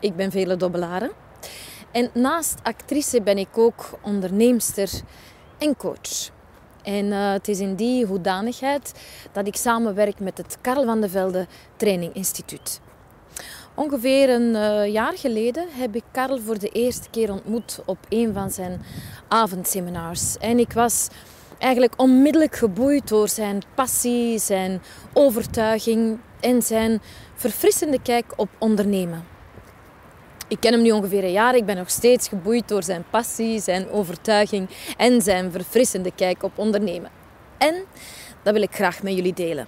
Ik ben Vele Dobbelaren. En naast actrice ben ik ook onderneemster en coach. En uh, het is in die hoedanigheid dat ik samenwerk met het Karel van de Velde Training Instituut. Ongeveer een uh, jaar geleden heb ik Karel voor de eerste keer ontmoet op een van zijn avondseminars. En ik was eigenlijk onmiddellijk geboeid door zijn passie, zijn overtuiging en zijn verfrissende kijk op ondernemen. Ik ken hem nu ongeveer een jaar. Ik ben nog steeds geboeid door zijn passie, zijn overtuiging en zijn verfrissende kijk op ondernemen. En dat wil ik graag met jullie delen.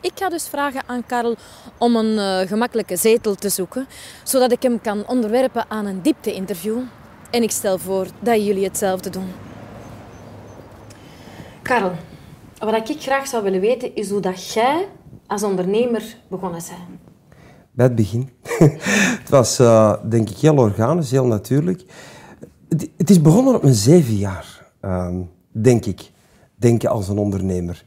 Ik ga dus vragen aan Karel om een uh, gemakkelijke zetel te zoeken, zodat ik hem kan onderwerpen aan een diepte-interview. En ik stel voor dat jullie hetzelfde doen. Karel, wat ik graag zou willen weten is hoe dat jij als ondernemer begonnen bent. Bij het begin. het was, uh, denk ik, heel organisch, heel natuurlijk. Het, is begonnen op mijn zeven jaar, uh, denk ik. Denken als een ondernemer.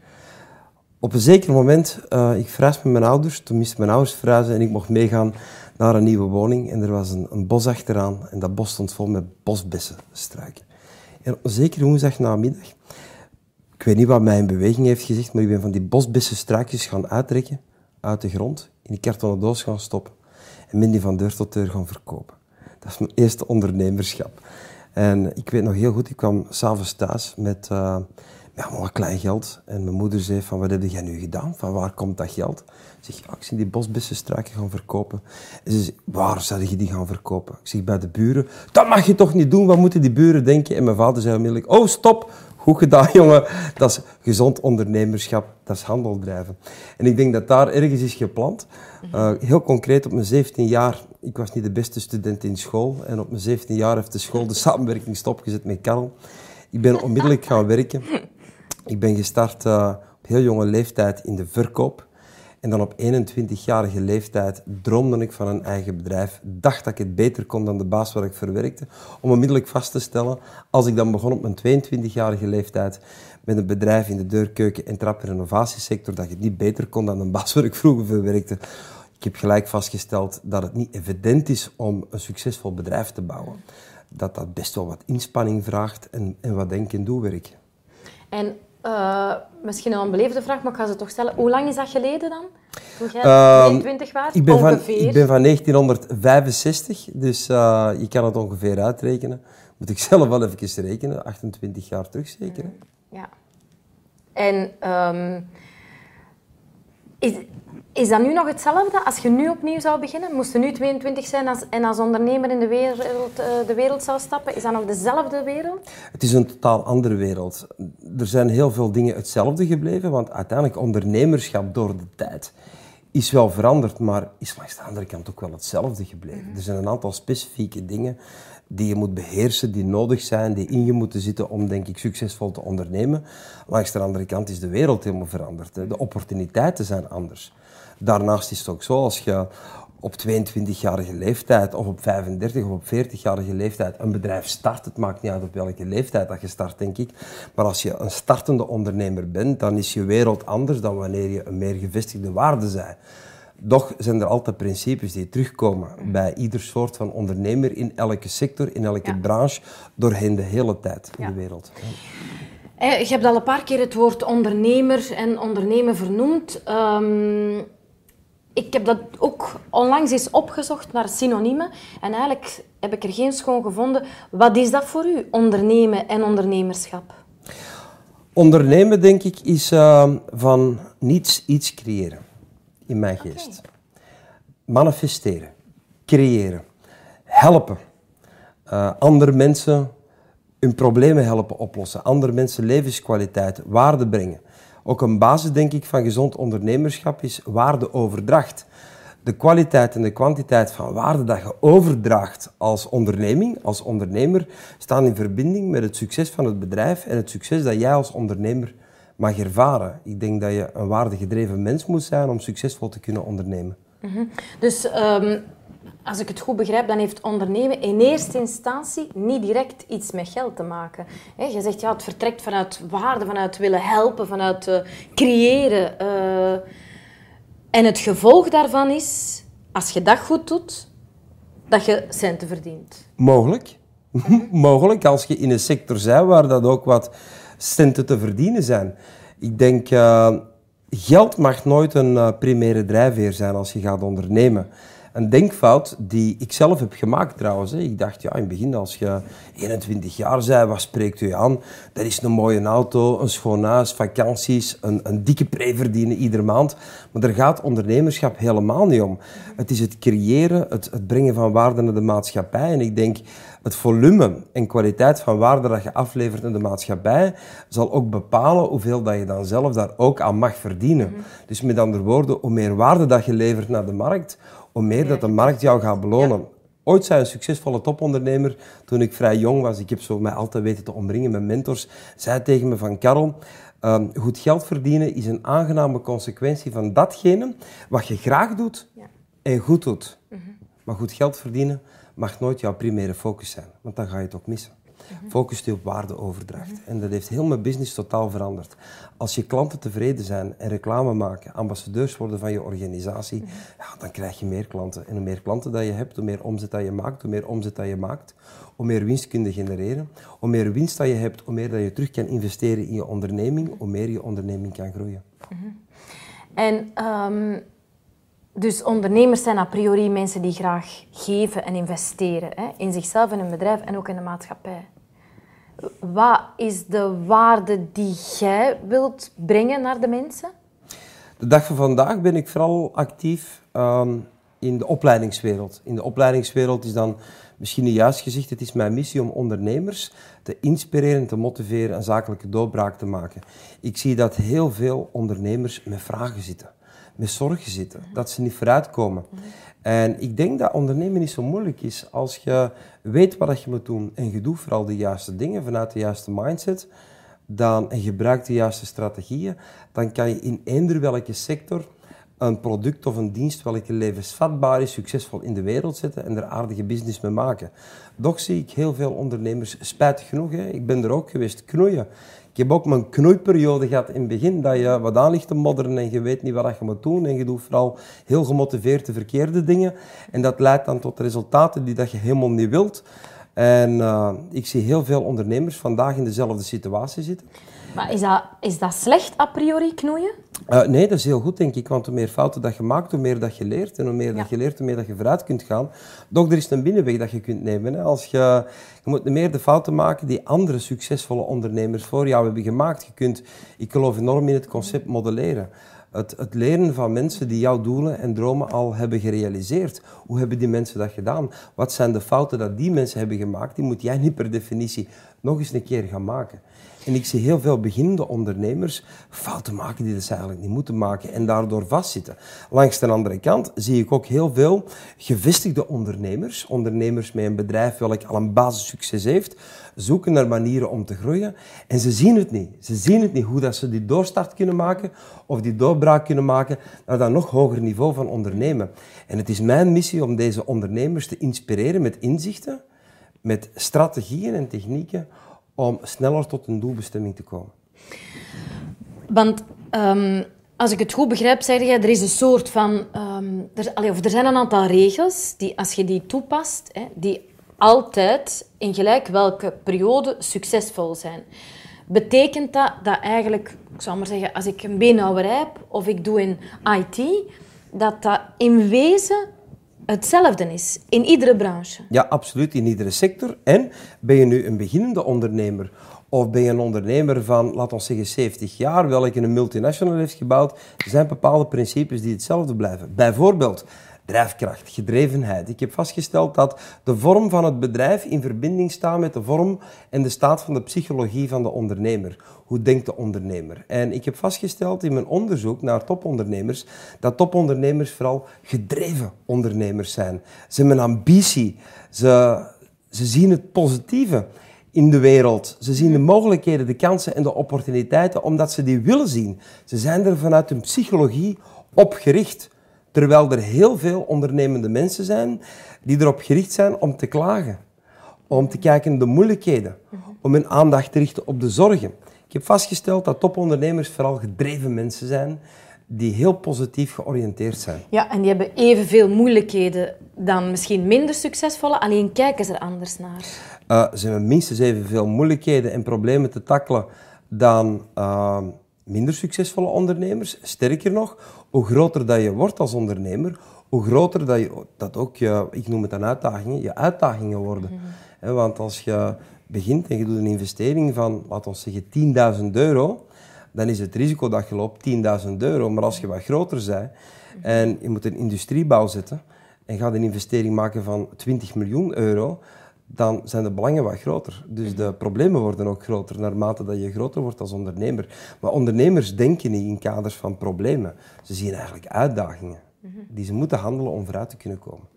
Op een zeker moment, uh, ik verhuisde met mijn ouders. Toen mijn ouders verhuizen en ik mocht meegaan naar een nieuwe woning. En er was een, een bos achteraan en dat bos stond vol met bosbessenstruiken. En op een zekere woensdag namiddag, ik weet niet wat mij in beweging heeft gezegd, maar ik ben van die bosbessenstruikjes gaan uittrekken uit de grond, in die kartonnen doos gaan stoppen en die van deur tot deur gaan verkopen. Dat is mijn eerste ondernemerschap. En ik weet nog heel goed, ik kwam s'avonds thuis met... Uh, maar wat klein geld. En mijn moeder zei van, wat heb jij nu gedaan? Van waar komt dat geld? Ik zeg, ik zie die bosbessenstruiken gaan verkopen. En ze zei, waar zou je die gaan verkopen? Ik zeg, bij de buren. Dat mag je toch niet doen? Wat moeten die buren denken? En mijn vader zei onmiddellijk, oh, stop. Goed gedaan, jongen. Dat is gezond ondernemerschap. Dat is handel drijven. En ik denk dat daar ergens is gepland. Uh, heel concreet, op mijn 17 jaar, ik was niet de beste student in school. En op mijn 17 jaar heeft de school de samenwerking stopgezet met Karel. Ik ben onmiddellijk gaan werken. Ik ben gestart uh, op heel jonge leeftijd in de verkoop. En dan op 21-jarige leeftijd droomde ik van een eigen bedrijf. Dacht dat ik het beter kon dan de baas waar ik verwerkte. Om onmiddellijk vast te stellen, als ik dan begon op mijn 22-jarige leeftijd met een bedrijf in de deurkeuken- en trap- en renovatiesector, dat ik het niet beter kon dan de baas waar ik vroeger verwerkte. Ik heb gelijk vastgesteld dat het niet evident is om een succesvol bedrijf te bouwen. Dat dat best wel wat inspanning vraagt en, en wat denk- en doewerk. En uh, misschien een onbeleefde vraag, maar ik ga ze toch stellen. Hoe lang is dat geleden dan? Toen jij Ehm, 22 was? Ik ben, van, ik ben van 1965, dus uh, je kan het ongeveer uitrekenen. Moet ik zelf wel even rekenen, 28 jaar terug zeker. hè? Ja. En um, is, is dat nu nog hetzelfde als je nu opnieuw zou beginnen? Moest je nu 22 zijn als, en als ondernemer in de wereld, uh, de wereld zou stappen? Is dat nog dezelfde wereld? Het is een totaal andere wereld. Er zijn heel veel dingen hetzelfde gebleven, want uiteindelijk ondernemerschap door de tijd is wel veranderd, maar is langs de andere kant ook wel hetzelfde gebleven. Er zijn een aantal specifieke dingen die je moet beheersen, die nodig zijn, die in je moeten zitten om, denk ik, succesvol te ondernemen. Langs de andere kant is de wereld helemaal veranderd. Hè. De opportuniteiten zijn anders. Daarnaast is het ook zo, als je op 22-jarige leeftijd of op 35 of op 40-jarige leeftijd een bedrijf start, het maakt niet uit op welke leeftijd dat je start, denk ik, maar als je een startende ondernemer bent, dan is je wereld anders dan wanneer je een meer gevestigde waarde bent. Doch zijn er altijd principes die terugkomen bij ieder soort van ondernemer in elke sector, in elke Ja. branche, doorheen de hele tijd in Ja. de wereld. Eh, Je hebt al een paar keer het woord ondernemer en ondernemen vernoemd. Ehm, ik heb dat ook onlangs eens opgezocht naar synoniemen. En eigenlijk heb ik er geen schoon gevonden. Wat is dat voor u, ondernemen en ondernemerschap? Ondernemen, denk ik, is eh, van niets iets creëren, in mijn geest. Manifesteren, creëren, helpen. Eh, andere mensen hun problemen helpen oplossen, andere mensen levenskwaliteit, waarde brengen. Ook een basis, denk ik, van gezond ondernemerschap is waardeoverdracht. De kwaliteit en de kwantiteit van waarde dat je overdraagt als onderneming, als ondernemer, staan in verbinding met het succes van het bedrijf en het succes dat jij als ondernemer mag ervaren. Ik denk dat je een waardegedreven mens moet zijn om succesvol te kunnen ondernemen. Dus ehm, als ik het goed begrijp, dan heeft ondernemen in eerste instantie niet direct iets met geld te maken. Je zegt ja, het vertrekt vanuit waarde, vanuit willen helpen, vanuit eh, creëren. eh. en het gevolg daarvan is, als je dat goed doet, dat je centen verdient. Mogelijk. Mogelijk, als je in een sector bent waar dat ook wat centen te verdienen zijn. Ik denk, uh, geld mag nooit een primaire drijfveer zijn als je gaat ondernemen een denkfout die ik zelf heb gemaakt trouwens. Hè. Ik dacht, ja, in het begin als je 21 jaar bent, wat spreekt u aan? Dat is een mooie auto, een schoon huis, vakanties, een, een dikke pre verdienen iedere maand. Maar daar gaat ondernemerschap helemaal niet om. Het is het creëren, het, het brengen van waarde naar de maatschappij. En ik denk, het volume en kwaliteit van waarde dat je aflevert in de maatschappij zal ook bepalen hoeveel dat je dan zelf daar ook aan mag verdienen. Mhm. Dus met andere woorden, hoe meer waarde dat je levert naar de markt, hoe meer dat de markt jou gaat belonen. Ooit zei een succesvolle topondernemer, toen ik vrij jong was, ik heb zo mij altijd weten te omringen met mentors, zei tegen me van Karel, ehm, goed geld verdienen is een aangename consequentie van datgene wat je graag doet en goed doet. Mhm. Maar goed geld verdienen mag nooit jouw primaire focus zijn, want dan ga je het ook missen. Focus je op waardeoverdracht. En dat heeft heel mijn business totaal veranderd. Als je klanten tevreden zijn en reclame maken, ambassadeurs worden van je organisatie, ja, dan krijg je meer klanten. En hoe meer klanten dat je hebt, hoe meer omzet dat je maakt, hoe meer omzet dat je maakt, hoe meer winst je genereren. Hoe meer winst dat je hebt, hoe meer dat je terug kan investeren in je onderneming, hoe meer je onderneming kan groeien. En um, dus ondernemers zijn a priori mensen die graag geven en investeren hè, in zichzelf en hun bedrijf en ook in de maatschappij. Wat is de waarde die jij wilt brengen naar de mensen? De dag van vandaag ben ik vooral actief ehm, in de opleidingswereld. In de opleidingswereld is dan misschien niet juist gezegd, het is mijn missie om ondernemers te inspireren, te motiveren en zakelijke doorbraak te maken. Ik zie dat heel veel ondernemers met vragen zitten met zorgen zitten, dat ze niet vooruitkomen. En ik denk dat ondernemen niet zo moeilijk is als je weet wat je moet doen en je doet vooral de juiste dingen vanuit de juiste mindset dan, en gebruikt de juiste strategieën, dan kan je in eender welke sector een product of een dienst welke levensvatbaar is, succesvol in de wereld zetten en er aardige business mee maken. Doch zie ik heel veel ondernemers, spijtig genoeg, hè, ik ben er ook geweest, knoeien. Ik heb ook mijn knoeiperiode gehad in het begin, dat je wat aan ligt te modderen en je weet niet wat je moet doen. En je doet vooral heel gemotiveerd de verkeerde dingen. En dat leidt dan tot resultaten die dat je helemaal niet wilt. En uh, ik zie heel veel ondernemers vandaag in dezelfde situatie zitten. Maar is dat, is dat slecht a priori knoeien? Uh, nee, dat is heel goed, denk ik. Want hoe meer fouten dat je maakt, hoe meer dat je leert. En hoe meer dat je leert, hoe meer dat je vooruit kunt gaan. Doch er is een binnenweg dat je kunt nemen. Hè. Als je, je moet meer de fouten maken die andere succesvolle ondernemers voor jou hebben gemaakt. Je kunt, ik geloof enorm in het concept modelleren. Het, het, leren van mensen die jouw doelen en dromen al hebben gerealiseerd. Hoe hebben die mensen dat gedaan? Wat zijn de fouten dat die mensen hebben gemaakt? Die moet jij niet per definitie nog eens een keer gaan maken. En ik zie heel veel beginnende ondernemers fouten maken die ze eigenlijk niet moeten maken en daardoor vastzitten. Langs de andere kant zie ik ook heel veel gevestigde ondernemers, ondernemers met een bedrijf welk al een basissucces heeft, zoeken naar manieren om te groeien en ze zien het niet. Ze zien het niet hoe dat ze die doorstart kunnen maken of die doorbraak kunnen maken naar dat nog hoger niveau van ondernemen. En het is mijn missie om deze ondernemers te inspireren met inzichten, met strategieën en technieken om sneller tot een doelbestemming te komen. Want um, als ik het goed begrijp, zeg je, er is een soort van... Um, er, of er zijn een aantal regels die, als je die toepast, hè, die altijd in gelijk welke periode succesvol zijn. Betekent dat dat eigenlijk, ik zou maar zeggen, als ik een beenhouwer heb of ik doe in IT, dat dat in wezen hetzelfde is in iedere branche. Ja, absoluut, in iedere sector. En ben je nu een beginnende ondernemer of ben je een ondernemer van, laten we zeggen, 70 jaar, welke een multinational heeft gebouwd, zijn bepaalde principes die hetzelfde blijven. Bijvoorbeeld, drijfkracht, gedrevenheid. Ik heb vastgesteld dat de vorm van het bedrijf in verbinding staat met de vorm en de staat van de psychologie van de ondernemer. Hoe denkt de ondernemer? En ik heb vastgesteld in mijn onderzoek naar topondernemers dat topondernemers vooral gedreven ondernemers zijn. Ze hebben een ambitie. Ze, ze zien het positieve in de wereld. Ze zien de mogelijkheden, de kansen en de opportuniteiten omdat ze die willen zien. Ze zijn er vanuit hun psychologie op gericht. Terwijl er heel veel ondernemende mensen zijn die erop gericht zijn om te klagen. Om te kijken naar de moeilijkheden. Om hun aandacht te richten op de zorgen. Ik heb vastgesteld dat topondernemers vooral gedreven mensen zijn die heel positief georiënteerd zijn. Ja, en die hebben evenveel moeilijkheden dan misschien minder succesvolle, alleen kijken ze er anders naar. Uh, ze hebben minstens evenveel moeilijkheden en problemen te tackelen dan uh, minder succesvolle ondernemers. Sterker nog, hoe groter dat je wordt als ondernemer, hoe groter dat, je, dat ook je, ik noem het dan uitdagingen, je uitdagingen worden. Mhm. want als je begint en je doet een investering van, laten we zeggen, 10.000 euro, dan is het risico dat je loopt 10.000 euro. Maar als je wat groter bent en je moet een industriebouw zetten en gaat een investering maken van 20 miljoen euro, dan zijn de belangen wat groter. Dus de problemen worden ook groter naarmate dat je groter wordt als ondernemer. Maar ondernemers denken niet in kaders van problemen. Ze zien eigenlijk uitdagingen die ze moeten handelen om vooruit te kunnen komen.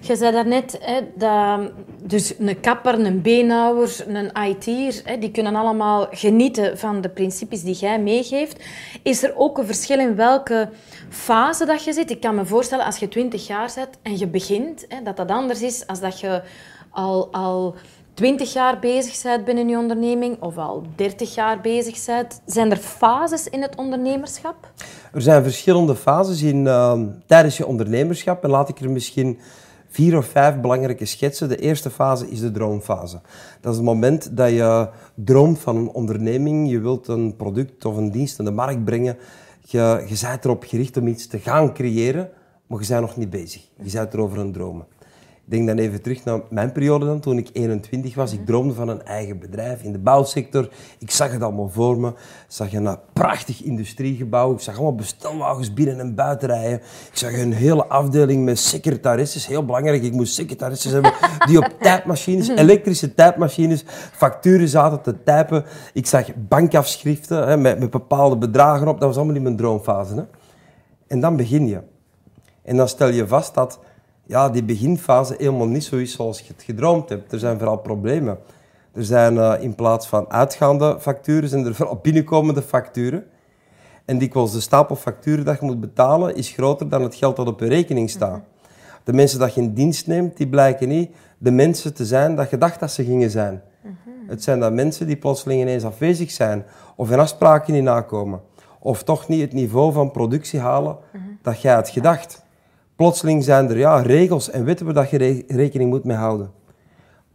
Je zei daarnet, hè, dat, dus een kapper, een beenhouwer, een IT'er, die kunnen allemaal genieten van de principes die jij meegeeft. Is er ook een verschil in welke fase dat je zit? Ik kan me voorstellen, als je 20 jaar bent en je begint, hè, dat dat anders is als dat je al, al 20 jaar bezig bent binnen je onderneming of al 30 jaar bezig bent. Zijn er fases in het ondernemerschap? Er zijn verschillende fases in, uh, tijdens je ondernemerschap. En laat ik er misschien vier of vijf belangrijke schetsen. De eerste fase is de droomfase. Dat is het moment dat je droomt van een onderneming. Je wilt een product of een dienst in de markt brengen. Je, je bent erop gericht om iets te gaan creëren, maar je bent nog niet bezig. Je bent erover aan dromen. Denk dan even terug naar mijn periode dan, toen ik 21 was. Ik droomde van een eigen bedrijf in de bouwsector. Ik zag het allemaal voor me. Ik zag een prachtig industriegebouw. Ik zag allemaal bestelwagens binnen en buiten rijden. Ik zag een hele afdeling met secretaresses. Heel belangrijk, ik moest secretaresses hebben die op tijdmachines, elektrische tijdmachines, facturen zaten te typen. Ik zag bankafschriften hè, met, met bepaalde bedragen op. Dat was allemaal in mijn droomfase. Hè. En dan begin je. En dan stel je vast dat ja, die beginfase helemaal niet zo is zoals je het gedroomd hebt. Er zijn vooral problemen. Er zijn uh, in plaats van uitgaande facturen, zijn er vooral binnenkomende facturen. En dikwijls de stapel facturen dat je moet betalen is groter dan het geld dat op je rekening staat. De mensen dat je in dienst neemt, die blijken niet de mensen te zijn dat je dacht dat ze gingen zijn. Het zijn dan mensen die plotseling ineens afwezig zijn of hun afspraken niet nakomen. Of toch niet het niveau van productie halen dat jij had gedacht. Plotseling zijn er ja, regels en wetten waar dat je rekening moet mee houden.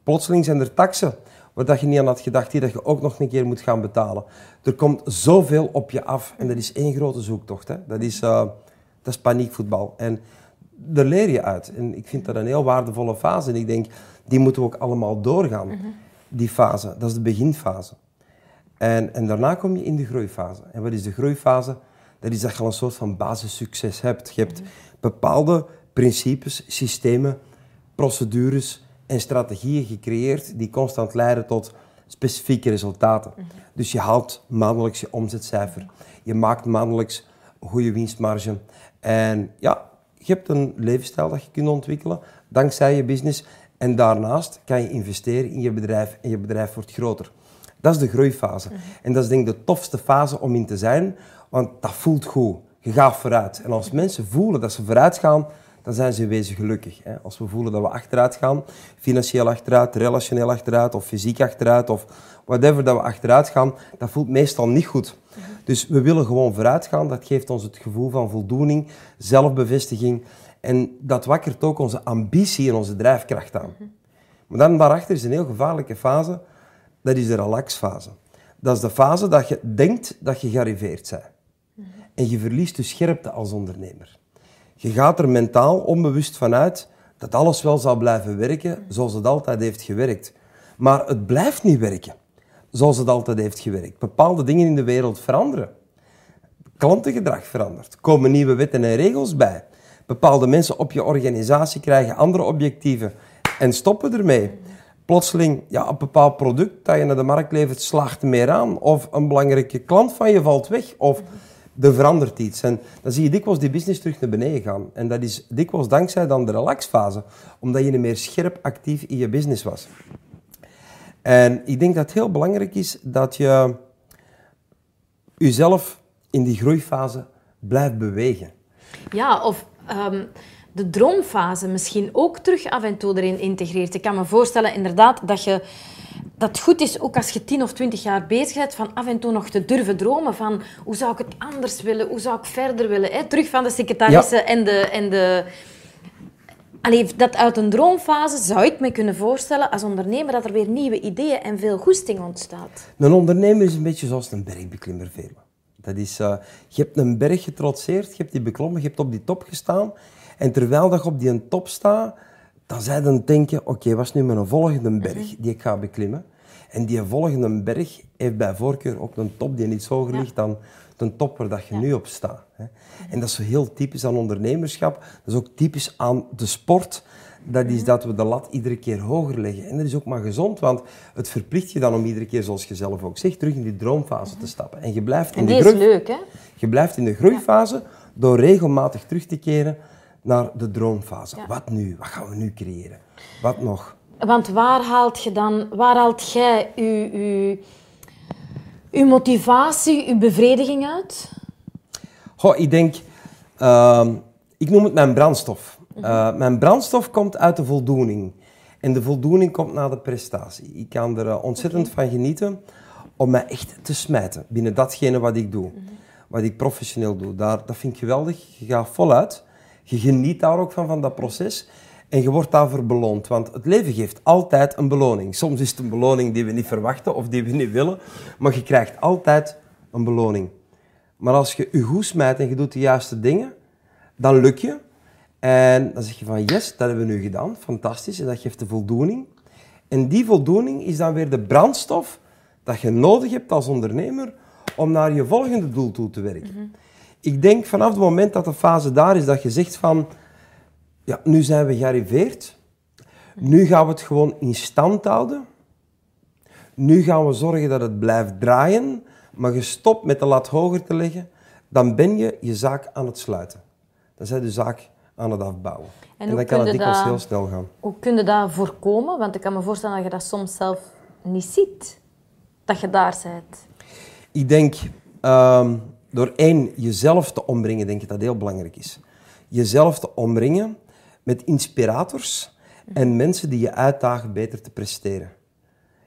Plotseling zijn er taxen waar dat je niet aan had gedacht, die dat je ook nog een keer moet gaan betalen. Er komt zoveel op je af en dat is één grote zoektocht. Hè. Dat, is, uh, dat is paniekvoetbal. En daar leer je uit. En ik vind dat een heel waardevolle fase. En ik denk, die moeten we ook allemaal doorgaan. Mhm. Die fase, dat is de beginfase. En, en daarna kom je in de groeifase. En wat is de groeifase? Dat is dat je al een soort van basissucces hebt. Je hebt bepaalde principes, systemen, procedures en strategieën gecreëerd die constant leiden tot specifieke resultaten. Dus je haalt maandelijks je omzetcijfer, je maakt maandelijks goede winstmarge en ja, je hebt een levensstijl dat je kunt ontwikkelen dankzij je business en daarnaast kan je investeren in je bedrijf en je bedrijf wordt groter. Dat is de groeifase. En dat is denk ik de tofste fase om in te zijn, want dat voelt goed je gaat vooruit. En als mensen voelen dat ze vooruit gaan, dan zijn ze wezen gelukkig. Als we voelen dat we achteruit gaan, financieel achteruit, relationeel achteruit of fysiek achteruit of whatever dat we achteruit gaan, dat voelt meestal niet goed. Dus we willen gewoon vooruit gaan. Dat geeft ons het gevoel van voldoening, zelfbevestiging en dat wakkert ook onze ambitie en onze drijfkracht aan. Maar dan daarachter is een heel gevaarlijke fase, dat is de relaxfase. Dat is de fase dat je denkt dat je gearriveerd bent en je verliest de scherpte als ondernemer. Je gaat er mentaal onbewust vanuit dat alles wel zal blijven werken zoals het altijd heeft gewerkt. Maar het blijft niet werken zoals het altijd heeft gewerkt. Bepaalde dingen in de wereld veranderen. Klantengedrag verandert. komen nieuwe wetten en regels bij. Bepaalde mensen op je organisatie krijgen andere objectieven en stoppen ermee. Plotseling, ja, een bepaald product dat je naar de markt levert slaagt meer aan. Of een belangrijke klant van je valt weg. Of er verandert iets. En dan zie je dikwijls die business terug naar beneden gaan. En dat is dikwijls dankzij dan de relaxfase, omdat je meer scherp actief in je business was. En ik denk dat het heel belangrijk is dat je jezelf in die groeifase blijft bewegen. Ja, of um, de droomfase misschien ook terug af en toe erin integreert. Ik kan me voorstellen inderdaad dat je dat het goed is, ook als je tien of twintig jaar bezig bent, van af en toe nog te durven dromen van hoe zou ik het anders willen, hoe zou ik verder willen. Hè? Terug van de secretaresse en de... En de Allee, dat uit een droomfase zou ik me kunnen voorstellen als ondernemer dat er weer nieuwe ideeën en veel goesting ontstaat. Een ondernemer is een beetje zoals een bergbeklimmer. Dat is, uh, je hebt een berg getrotseerd, je hebt die beklommen, je hebt op die top gestaan. En terwijl dat je op die top staat, dan zij dan denken, oké, okay, wat is nu mijn volgende berg mhm. die ik ga beklimmen? En die volgende berg heeft bij voorkeur ook een top die niet hoger ligt dan de top waar dat je nu op staat. En dat is heel typisch aan ondernemerschap. Dat is ook typisch aan de sport. Dat is mhm. dat we de lat iedere keer hoger leggen. En dat is ook maar gezond, want het verplicht je dan om iedere keer, zoals je zelf ook zegt, terug in die droomfase te stappen. En je blijft in en die de groei... is leuk, hè? Je blijft in de groeifase door regelmatig terug te keren naar de droomfase. Wat nu? Wat gaan we nu creëren? Wat nog? Want waar haalt je dan, waar haalt jij je, motivatie, uw bevrediging uit? Goh, ik denk, uh, ik noem het mijn brandstof. Uh, mijn brandstof komt uit de voldoening. En de voldoening komt na de prestatie. Ik kan er uh, ontzettend okay. van genieten om mij echt te smijten binnen datgene wat ik doe. -hmm. Wat ik professioneel doe. Daar, dat vind ik geweldig. Je gaat voluit. Je geniet daar ook van, van dat proces. En je wordt daarvoor beloond. Want het leven geeft altijd een beloning. Soms is het een beloning die we niet verwachten of die we niet willen. Maar je krijgt altijd een beloning. Maar als je je goed smijt en je doet de juiste dingen, dan lukt je. En dan zeg je van yes, dat hebben we nu gedaan. Fantastisch. En dat geeft de voldoening. En die voldoening is dan weer de brandstof dat je nodig hebt als ondernemer om naar je volgende doel toe te werken. Mhm. Ik denk vanaf het moment dat de fase daar is dat je zegt van ja, nu zijn we gearriveerd. Nu gaan we het gewoon in stand houden. Nu gaan we zorgen dat het blijft draaien. Maar je stopt met de lat hoger te leggen, dan ben je je zaak aan het sluiten. Dan zijn je de zaak aan het afbouwen. En, en dan kan het dikwijls heel snel gaan. Hoe kun je dat voorkomen? Want ik kan me voorstellen dat je dat soms zelf niet ziet. Dat je daar bent. Ik denk, um, door één, jezelf te ombrengen, denk ik dat heel belangrijk is. Jezelf te omringen met inspirators en mensen die je uitdagen beter te presteren.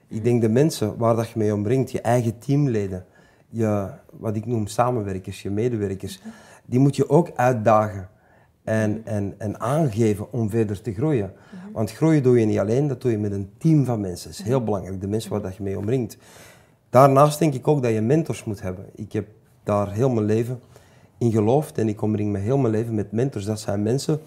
Ik denk de mensen waar dat je mee omringt, je eigen teamleden, je, wat ik noem samenwerkers, je medewerkers, die moet je ook uitdagen en, en, en aangeven om verder te groeien. Want groeien doe je niet alleen, dat doe je met een team van mensen. Dat is heel belangrijk, de mensen waar dat je mee omringt. Daarnaast denk ik ook dat je mentors moet hebben. Ik heb daar heel mijn leven in geloofd en ik omring me heel mijn leven met mentors. Dat zijn mensen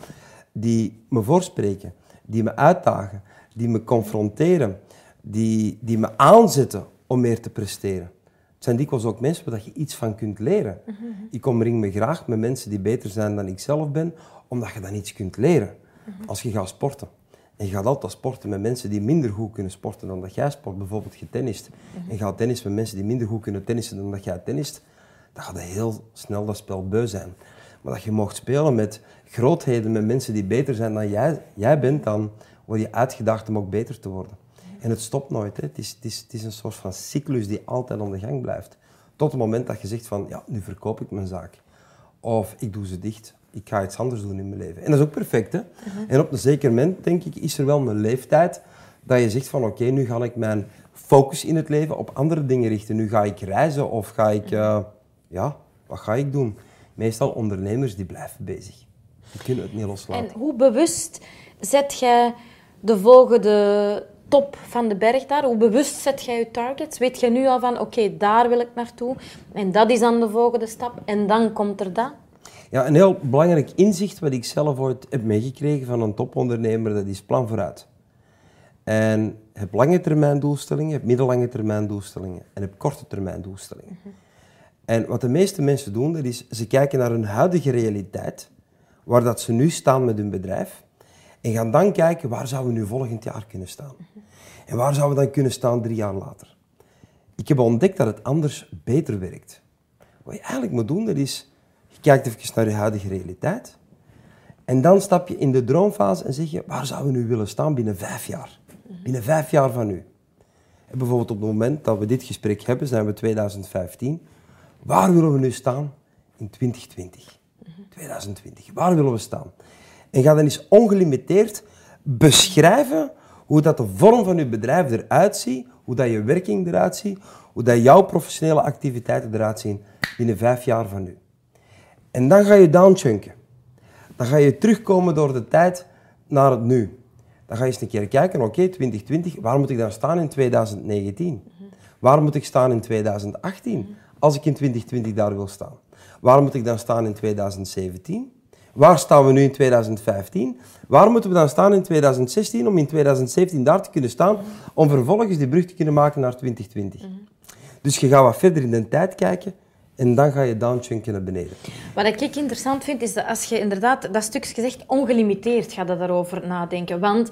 die me voorspreken, die me uitdagen, die me confronteren, die, die me aanzetten om meer te presteren. Het zijn dikwijls ook mensen waar je iets van kunt leren. Mm -hmm. Ik omring me graag met mensen die beter zijn dan ik zelf ben, omdat je dan iets kunt leren. Als je gaat sporten. En je gaat altijd sporten met mensen die minder goed kunnen sporten dan dat jij sport. Bijvoorbeeld je tennist. En je gaat tennis met mensen die minder goed kunnen tennissen dan dat jij tennist. Dan gaat heel snel dat spel beu zijn. Maar dat je mocht spelen met grootheden, met mensen die beter zijn dan jij, jij bent, dan word je uitgedaagd om ook beter te worden. En het stopt nooit. Hè. Het, is, het, is, het is een soort van cyclus die altijd aan de gang blijft. Tot het moment dat je zegt van, ja, nu verkoop ik mijn zaak. Of ik doe ze dicht. Ik ga iets anders doen in mijn leven. En dat is ook perfect. Hè? Mhm. En op een zeker moment, denk ik, is er wel een leeftijd dat je zegt van, oké, nu ga ik mijn focus in het leven op andere dingen richten. Nu ga ik reizen of ga ik, uh, ja, wat ga ik doen? Meestal ondernemers die blijven bezig. Die kunnen het niet loslaten. En hoe bewust zet jij de volgende top van de berg daar? Hoe bewust zet jij je targets? Weet je nu al van, oké, daar wil ik naartoe. En dat is dan de volgende stap. En dan komt er dat. Ja, een heel belangrijk inzicht wat ik zelf ooit heb meegekregen van een topondernemer, dat is plan vooruit. En heb lange termijn doelstellingen, heb middellange termijn doelstellingen en heb korte termijn doelstellingen. Mhm. En wat de meeste mensen doen, dat is ze kijken naar hun huidige realiteit, waar dat ze nu staan met hun bedrijf, en gaan dan kijken waar zouden we nu volgend jaar kunnen staan. En waar zouden we dan kunnen staan drie jaar later. Ik heb ontdekt dat het anders beter werkt. Wat je eigenlijk moet doen, dat is, je kijkt even naar je huidige realiteit, en dan stap je in de droomfase en zeg je, waar zouden we nu willen staan binnen vijf jaar? Binnen vijf jaar van nu. En bijvoorbeeld op het moment dat we dit gesprek hebben, zijn we 2015. Waar willen we nu staan in 2020? 2020. Waar willen we staan? En ga dan eens ongelimiteerd beschrijven hoe dat de vorm van je bedrijf eruit ziet, hoe dat je werking eruit ziet, hoe dat jouw professionele activiteiten eruit zien binnen vijf jaar van nu. En dan ga je downchunken. Dan ga je terugkomen door de tijd naar het nu. Dan ga je eens een keer kijken, oké, 2020, waar moet ik dan staan in 2019? Waar moet ik staan in 2018 als ik in 2020 daar wil staan? Waar moet ik dan staan in 2017? Waar staan we nu in 2015? Waar moeten we dan staan in 2016 om in 2017 daar te kunnen staan, om vervolgens die brug te kunnen maken naar 2020? Dus je gaat wat verder in de tijd kijken en dan ga je downchunken naar beneden. Wat ik interessant vind, is dat als je inderdaad dat stukje zegt, ongelimiteerd gaat daarover nadenken. Want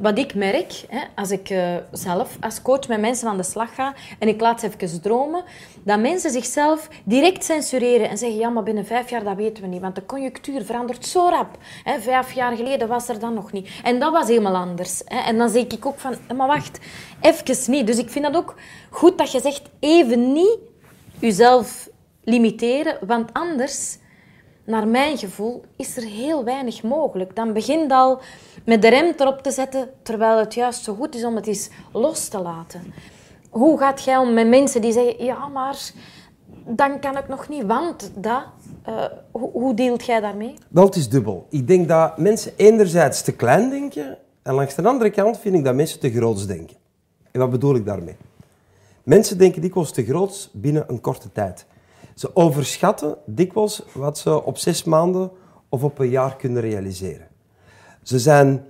wat ik merk, hè, als ik uh, zelf als coach met mensen aan de slag ga en ik laat ze even dromen, dat mensen zichzelf direct censureren en zeggen, ja, maar binnen vijf jaar, dat weten we niet, want de conjunctuur verandert zo rap. Hè, vijf jaar geleden was er dan nog niet. En dat was helemaal anders. Hè. En dan zeg ik ook van, maar wacht, even niet. Dus ik vind dat ook goed dat je zegt, even niet jezelf limiteren, want anders naar mijn gevoel, is er heel weinig mogelijk. Dan begint al met de rem erop te zetten, terwijl het juist zo goed is om het eens los te laten. Hoe gaat jij om met mensen die zeggen, ja, maar dan kan ik nog niet, want dat... Uh, hoe, deelt jij daarmee? Wel, het is dubbel. Ik denk dat mensen enerzijds te klein denken en langs de andere kant vind ik dat mensen te groots denken. En wat bedoel ik daarmee? Mensen denken dikwijls te groots binnen een korte tijd. Ze overschatten dikwijls wat ze op zes maanden of op een jaar kunnen realiseren. Ze zijn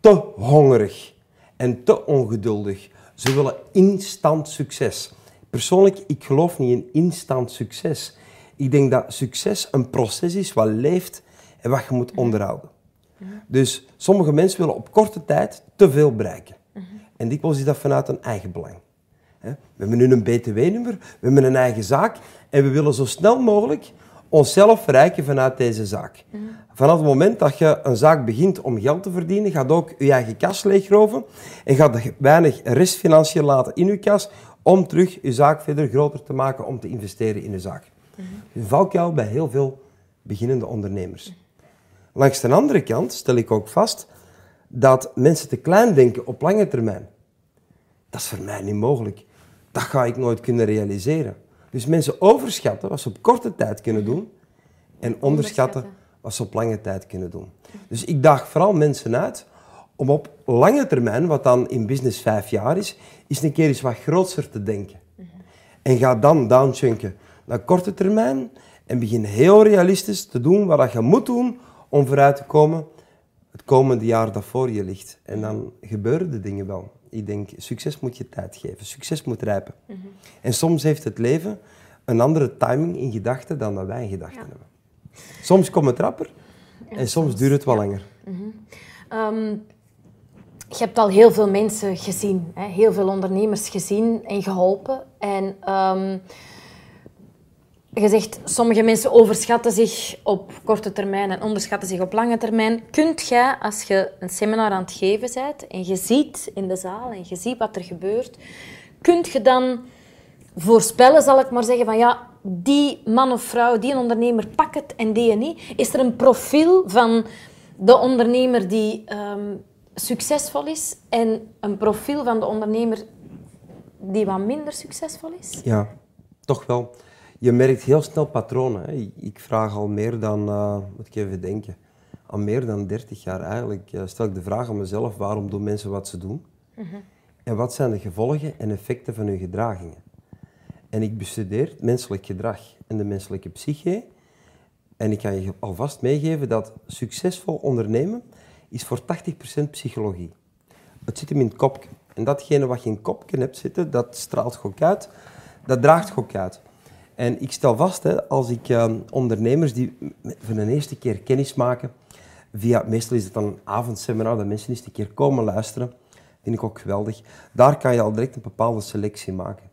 te hongerig en te ongeduldig. Ze willen instant succes. Persoonlijk, ik geloof niet in instant succes. Ik denk dat succes een proces is wat leeft en wat je moet onderhouden. Dus sommige mensen willen op korte tijd te veel bereiken. En dikwijls is dat vanuit een eigen belang. We hebben nu een BTW-nummer, we hebben een eigen zaak en we willen zo snel mogelijk onszelf verrijken vanuit deze zaak. Vanaf het moment dat je een zaak begint om geld te verdienen, gaat ook je eigen kas leegroven en gaat weinig restfinanciën laten in je kas om terug je zaak verder groter te maken om te investeren in je zaak. Een valkuil bij heel veel beginnende ondernemers. Langs de andere kant stel ik ook vast dat mensen te klein denken op lange termijn. Dat is voor mij niet mogelijk dat ga ik nooit kunnen realiseren. Dus mensen overschatten wat ze op korte tijd kunnen doen en onderschatten wat ze op lange tijd kunnen doen. Dus ik daag vooral mensen uit om op lange termijn, wat dan in business vijf jaar is, eens een keer eens wat groter te denken. En ga dan downchunken naar korte termijn en begin heel realistisch te doen wat je moet doen om vooruit te komen het komende jaar dat voor je ligt. En dan gebeuren de dingen wel ik denk, succes moet je tijd geven. Succes moet rijpen. Mhm. En soms heeft het leven een andere timing in gedachten dan dat wij in gedachten hebben. Soms komt het rapper en, soms, duurt het wel langer. Mhm. Ehm, je hebt al heel veel mensen gezien, hè? heel veel ondernemers gezien en geholpen. En ehm, je zegt, sommige mensen overschatten zich op korte termijn en onderschatten zich op lange termijn. Kunt jij, als je een seminar aan het geven bent en je ziet in de zaal en je ziet wat er gebeurt, kunt je dan voorspellen, zal ik maar zeggen, van ja, die man of vrouw, die ondernemer, pak het en die niet? Is er een profiel van de ondernemer die ehm, succesvol is en een profiel van de ondernemer die wat minder succesvol is? Ja, toch wel je merkt heel snel patronen. Hè. Ik vraag al meer dan, uh, moet ik even denken, al meer dan 30 jaar eigenlijk uh, stel ik de vraag aan mezelf, waarom doen mensen wat ze doen? Mhm. En wat zijn de gevolgen en effecten van hun gedragingen? En ik bestudeer menselijk gedrag en de menselijke psyche. En ik kan je alvast meegeven dat succesvol ondernemen is voor 80% psychologie. Het zit hem in het kopje. En datgene wat je in het kopje hebt zitten, dat straalt gok uit, dat draagt gok uit. En ik stel vast, hè, als ik uh, ondernemers die voor de eerste keer kennis maken, via, meestal is het dan een avondseminar, dat mensen eens een keer komen luisteren, vind ik ook geweldig. Daar kan je al direct een bepaalde selectie maken.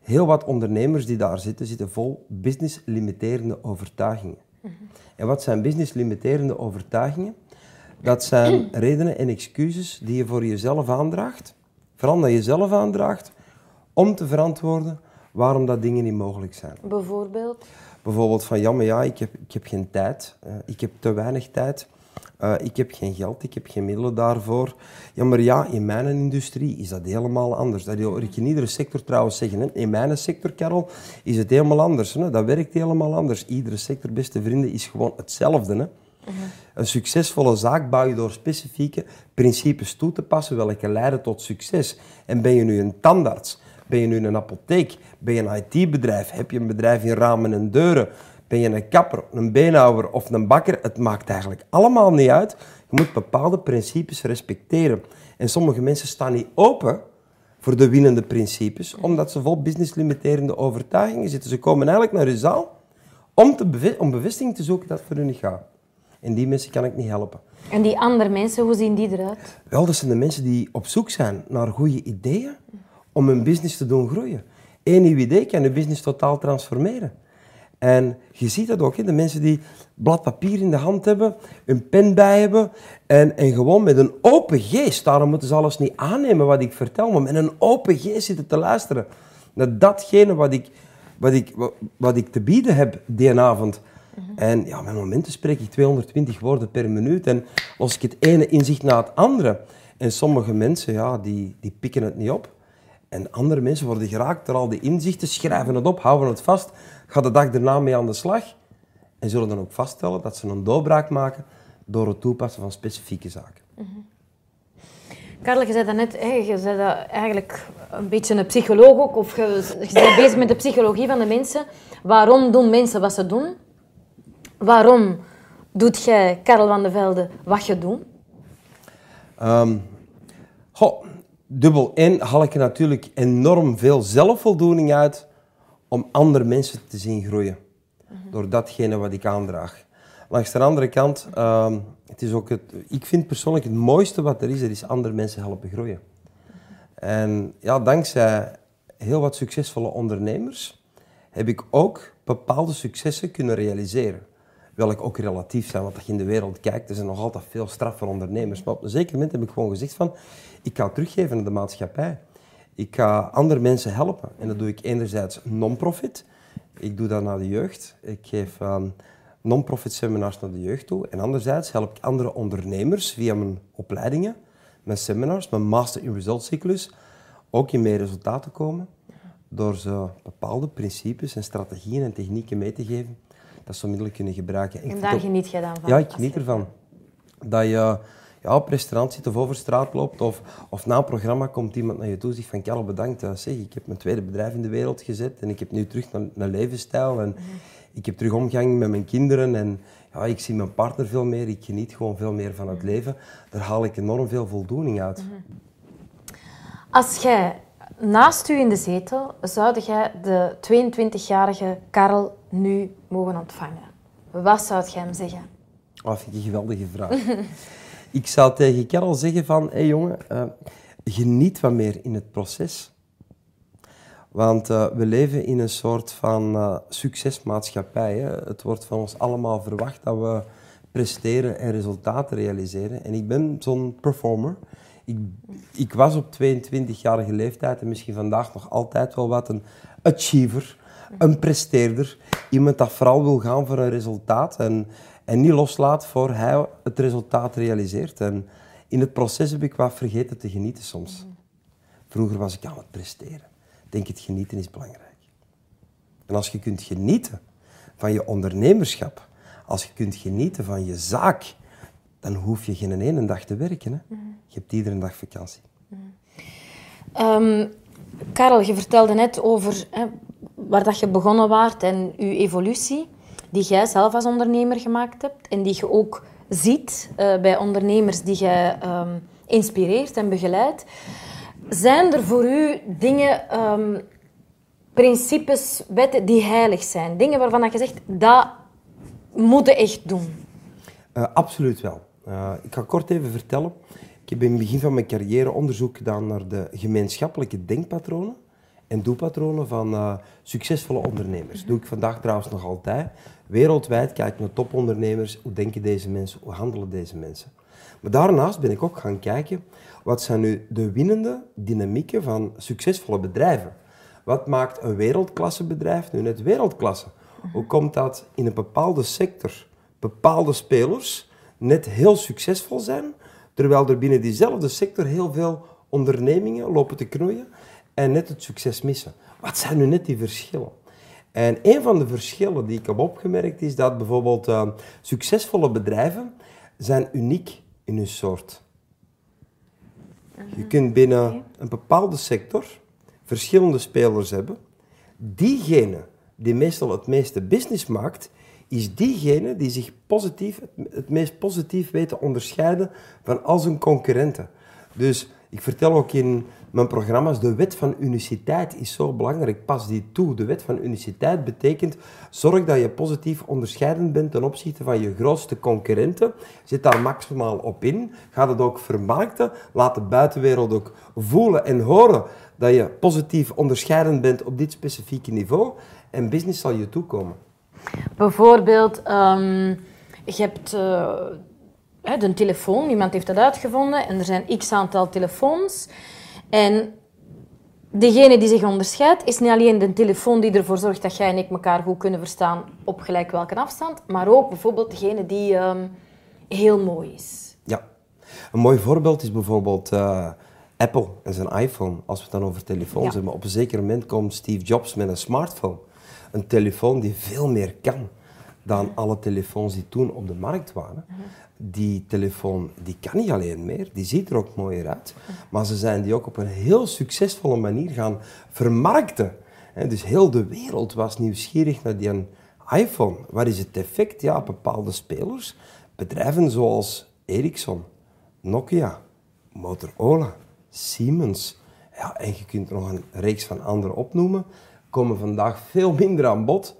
Heel wat ondernemers die daar zitten, zitten vol business-limiterende overtuigingen. En wat zijn business-limiterende overtuigingen? Dat zijn redenen en excuses die je voor jezelf aandraagt, vooral dat je zelf aandraagt, om te verantwoorden waarom dat dingen niet mogelijk zijn. Bijvoorbeeld? Bijvoorbeeld van, ja, maar ja, ik heb, ik heb geen tijd. Uh, ik heb te weinig tijd. Uh, ik heb geen geld, ik heb geen middelen daarvoor. Ja, maar ja, in mijn industrie is dat helemaal anders. Dat hoor ik in iedere sector trouwens zeggen. Hè. In mijn sector, Karel, is het helemaal anders. Hè. Dat werkt helemaal anders. Iedere sector, beste vrienden, is gewoon hetzelfde. Hè. Een succesvolle zaak bouw je door specifieke principes toe te passen, welke leiden tot succes. En ben je nu een tandarts? Ben je nu een apotheek? Ben je een IT-bedrijf? Heb je een bedrijf in ramen en deuren? Ben je een kapper, een beenhouwer of een bakker? Het maakt eigenlijk allemaal niet uit. Je moet bepaalde principes respecteren. En sommige mensen staan niet open voor de winnende principes, omdat ze vol business-limiterende overtuigingen zitten. Ze komen eigenlijk naar je zaal om, te om bevestiging te zoeken dat het voor hun niet gaat. En die mensen kan ik niet helpen. En die andere mensen, hoe zien die eruit? Wel, dat zijn de mensen die op zoek zijn naar goede ideeën om hun business te doen groeien. Eén nieuw idee kan je business totaal transformeren. En je ziet dat ook, hè? de mensen die blad papier in de hand hebben, een pen bij hebben en, en gewoon met een open geest, daarom moeten ze alles niet aannemen wat ik vertel, maar met een open geest zitten te luisteren naar datgene wat ik, wat ik, wat ik te bieden heb die avond. En ja, met momenten spreek ik 220 woorden per minuut en als ik het ene inzicht na het andere. En sommige mensen, ja, die, die pikken het niet op. En andere mensen worden geraakt door al die inzichten, schrijven het op, houden het vast, gaan de dag daarna mee aan de slag en zullen dan ook vaststellen dat ze een doorbraak maken door het toepassen van specifieke zaken. Mm Karel, je zei dat net, je zei dat eigenlijk een beetje een psycholoog ook, of je, je bent bezig met de psychologie van de mensen. Waarom doen mensen wat ze doen? Waarom doet jij, Karel van de Velde, wat je doet? Um, dubbel één haal ik er natuurlijk enorm veel zelfvoldoening uit om andere mensen te zien groeien. Door datgene wat ik aandraag. Langs de andere kant, uh, het is ook het, ik vind persoonlijk het mooiste wat er is, dat is andere mensen helpen groeien. En ja, dankzij heel wat succesvolle ondernemers heb ik ook bepaalde successen kunnen realiseren. Welke ook relatief zijn, want als je in de wereld kijkt, er zijn nog altijd veel straf voor ondernemers. Maar op een zeker moment heb ik gewoon gezegd van, ik ga teruggeven aan de maatschappij. Ik ga andere mensen helpen. En dat doe ik enerzijds non-profit. Ik doe dat naar de jeugd. Ik geef um, non-profit seminars naar de jeugd toe. En anderzijds help ik andere ondernemers via mijn opleidingen, mijn seminars, mijn Master in Results cyclus, ook in meer resultaten komen. Door ze bepaalde principes en strategieën en technieken mee te geven dat ze onmiddellijk kunnen gebruiken. En, daar geniet je dan van? Ja, ik geniet ervan. Dat je ja, op restaurant zit of over straat loopt of, of na een programma komt iemand naar je toe en zegt van Karel bedankt, zeg, ik heb mijn tweede bedrijf in de wereld gezet en ik heb nu terug naar, naar levensstijl en ik heb terug omgang met mijn kinderen en ja, ik zie mijn partner veel meer, ik geniet gewoon veel meer van het leven. Daar haal ik enorm veel voldoening uit. Als jij naast u in de zetel, zou jij de 22-jarige Karel nu mogen ontvangen? Wat zou jij hem zeggen? Oh, vind ik een geweldige vraag. ik zou tegen Karel zeggen van, hé hey jongen, uh, geniet wat meer in het proces. Want uh, we leven in een soort van uh, succesmaatschappij. Hè? Het wordt van ons allemaal verwacht dat we presteren en resultaten realiseren. En ik ben zo'n performer. Ik, ik was op 22-jarige leeftijd en misschien vandaag nog altijd wel wat een achiever, een presteerder. Iemand dat vooral wil gaan voor een resultaat en, en niet loslaat voor hij het resultaat realiseert. En in het proces heb ik wat vergeten te genieten soms. Vroeger was ik aan het presteren. Ik denk, het genieten is belangrijk. En als je kunt genieten van je ondernemerschap, als je kunt genieten van je zaak, dan hoef je geen ene dag te werken. Hè. Je hebt iedere dag vakantie. Um, Karel, je vertelde net over hè, waar dat je begonnen waart en je evolutie, die jij zelf als ondernemer gemaakt hebt en die je ook ziet uh, bij ondernemers die je um, inspireert en begeleidt. Zijn er voor u dingen, um, principes, wetten die heilig zijn? Dingen waarvan je zegt, dat moet je echt doen? Uh, absoluut wel. Uh, ik ga kort even vertellen. Ik heb in het begin van mijn carrière onderzoek gedaan naar de gemeenschappelijke denkpatronen en doelpatronen van uh, succesvolle ondernemers. Dat doe ik vandaag trouwens nog altijd. Wereldwijd kijk ik naar topondernemers. Hoe denken deze mensen? Hoe handelen deze mensen? Maar daarnaast ben ik ook gaan kijken, wat zijn nu de winnende dynamieken van succesvolle bedrijven? Wat maakt een wereldklasse bedrijf nu net wereldklasse? Hoe komt dat in een bepaalde sector bepaalde spelers net heel succesvol zijn, terwijl er binnen diezelfde sector heel veel ondernemingen lopen te knoeien en net het succes missen. Wat zijn nu net die verschillen? En een van de verschillen die ik heb opgemerkt is dat bijvoorbeeld uh, succesvolle bedrijven zijn uniek in hun soort. Je kunt binnen een bepaalde sector verschillende spelers hebben. Diegene die meestal het meeste business maakt, is diegene die zich positief, het meest positief weet te onderscheiden van al zijn concurrenten. Dus ik vertel ook in mijn programma's, de wet van uniciteit is zo belangrijk. Pas die toe. De wet van uniciteit betekent, zorg dat je positief onderscheidend bent ten opzichte van je grootste concurrenten. Zet daar maximaal op in. Ga het ook vermarkten. Laat de buitenwereld ook voelen en horen dat je positief onderscheidend bent op dit specifieke niveau. En business zal je toekomen. Bijvoorbeeld, um, je hebt... Uh de telefoon, iemand heeft dat uitgevonden en er zijn x aantal telefoons. En degene die zich onderscheidt, is niet alleen de telefoon die ervoor zorgt dat jij en ik elkaar goed kunnen verstaan op gelijk welke afstand, maar ook bijvoorbeeld degene die ehm, heel mooi is. Ja, een mooi voorbeeld is bijvoorbeeld uh, Apple en zijn iPhone. Als we het dan over telefoons hebben. Op een zeker moment komt Steve Jobs met een smartphone. Een telefoon die veel meer kan dan alle telefoons die toen op de markt waren. Mhm die telefoon die kan niet alleen meer, die ziet er ook mooier uit, maar ze zijn die ook op een heel succesvolle manier gaan vermarkten. dus heel de wereld was nieuwsgierig naar die iPhone. Wat is het effect? Ja, bepaalde spelers, bedrijven zoals Ericsson, Nokia, Motorola, Siemens, ja, en je kunt er nog een reeks van andere opnoemen, komen vandaag veel minder aan bod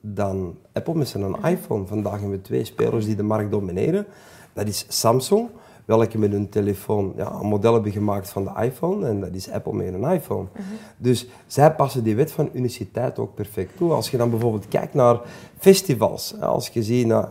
dan Apple met zijn iPhone. Vandaag hebben we twee spelers die de markt domineren. Dat is Samsung, welke met hun telefoon ja, een model hebben gemaakt van de iPhone. En dat is Apple met een iPhone. Mhm. Dus zij passen die wet van uniciteit ook perfect toe. Als je dan bijvoorbeeld kijkt naar festivals. Als je ziet naar,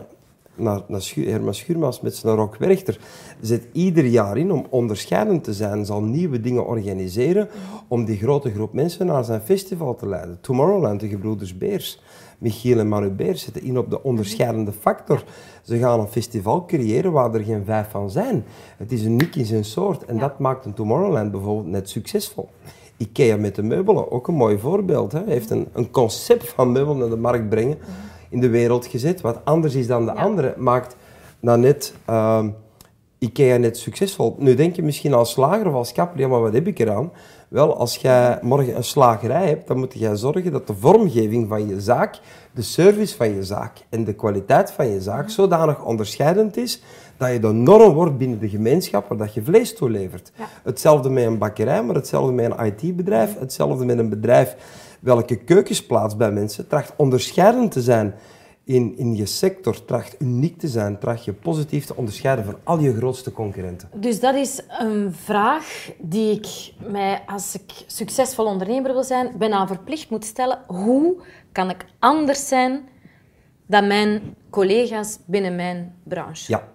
naar, naar Herman Schuurmans met zijn Rock Werchter, zet ieder jaar in om onderscheidend te zijn, zal nieuwe dingen organiseren mhm. om die grote groep mensen naar zijn festival te leiden. Tomorrowland, de Gebroeders Beers. Michiel en Manu zitten in op de onderscheidende factor. Ze gaan een festival creëren waar er geen vijf van zijn. Het is uniek in zijn soort en dat maakt een Tomorrowland bijvoorbeeld net succesvol. IKEA met de meubelen, ook een mooi voorbeeld. Hij heeft een, een concept van meubelen naar de markt brengen, in de wereld gezet, wat anders is dan de andere, maakt dan net uh, IKEA net succesvol. Nu denk je misschien als slager of als kapper, ja maar wat heb ik eraan? Wel, als jij morgen een slagerij hebt, dan moet jij zorgen dat de vormgeving van je zaak, de service van je zaak en de kwaliteit van je zaak zodanig onderscheidend is dat je de norm wordt binnen de gemeenschap waar dat je vlees toelevert. Hetzelfde met een bakkerij, maar hetzelfde met een IT-bedrijf, hetzelfde met een bedrijf welke keukens plaatst bij mensen, tracht onderscheidend te zijn in, in je sector tracht uniek te zijn, tracht je positief te onderscheiden van al je grootste concurrenten. Dus dat is een vraag die ik mij, als ik succesvol ondernemer wil zijn, bijna verplicht moet stellen. Hoe kan ik anders zijn dan mijn collega's binnen mijn branche? Ja,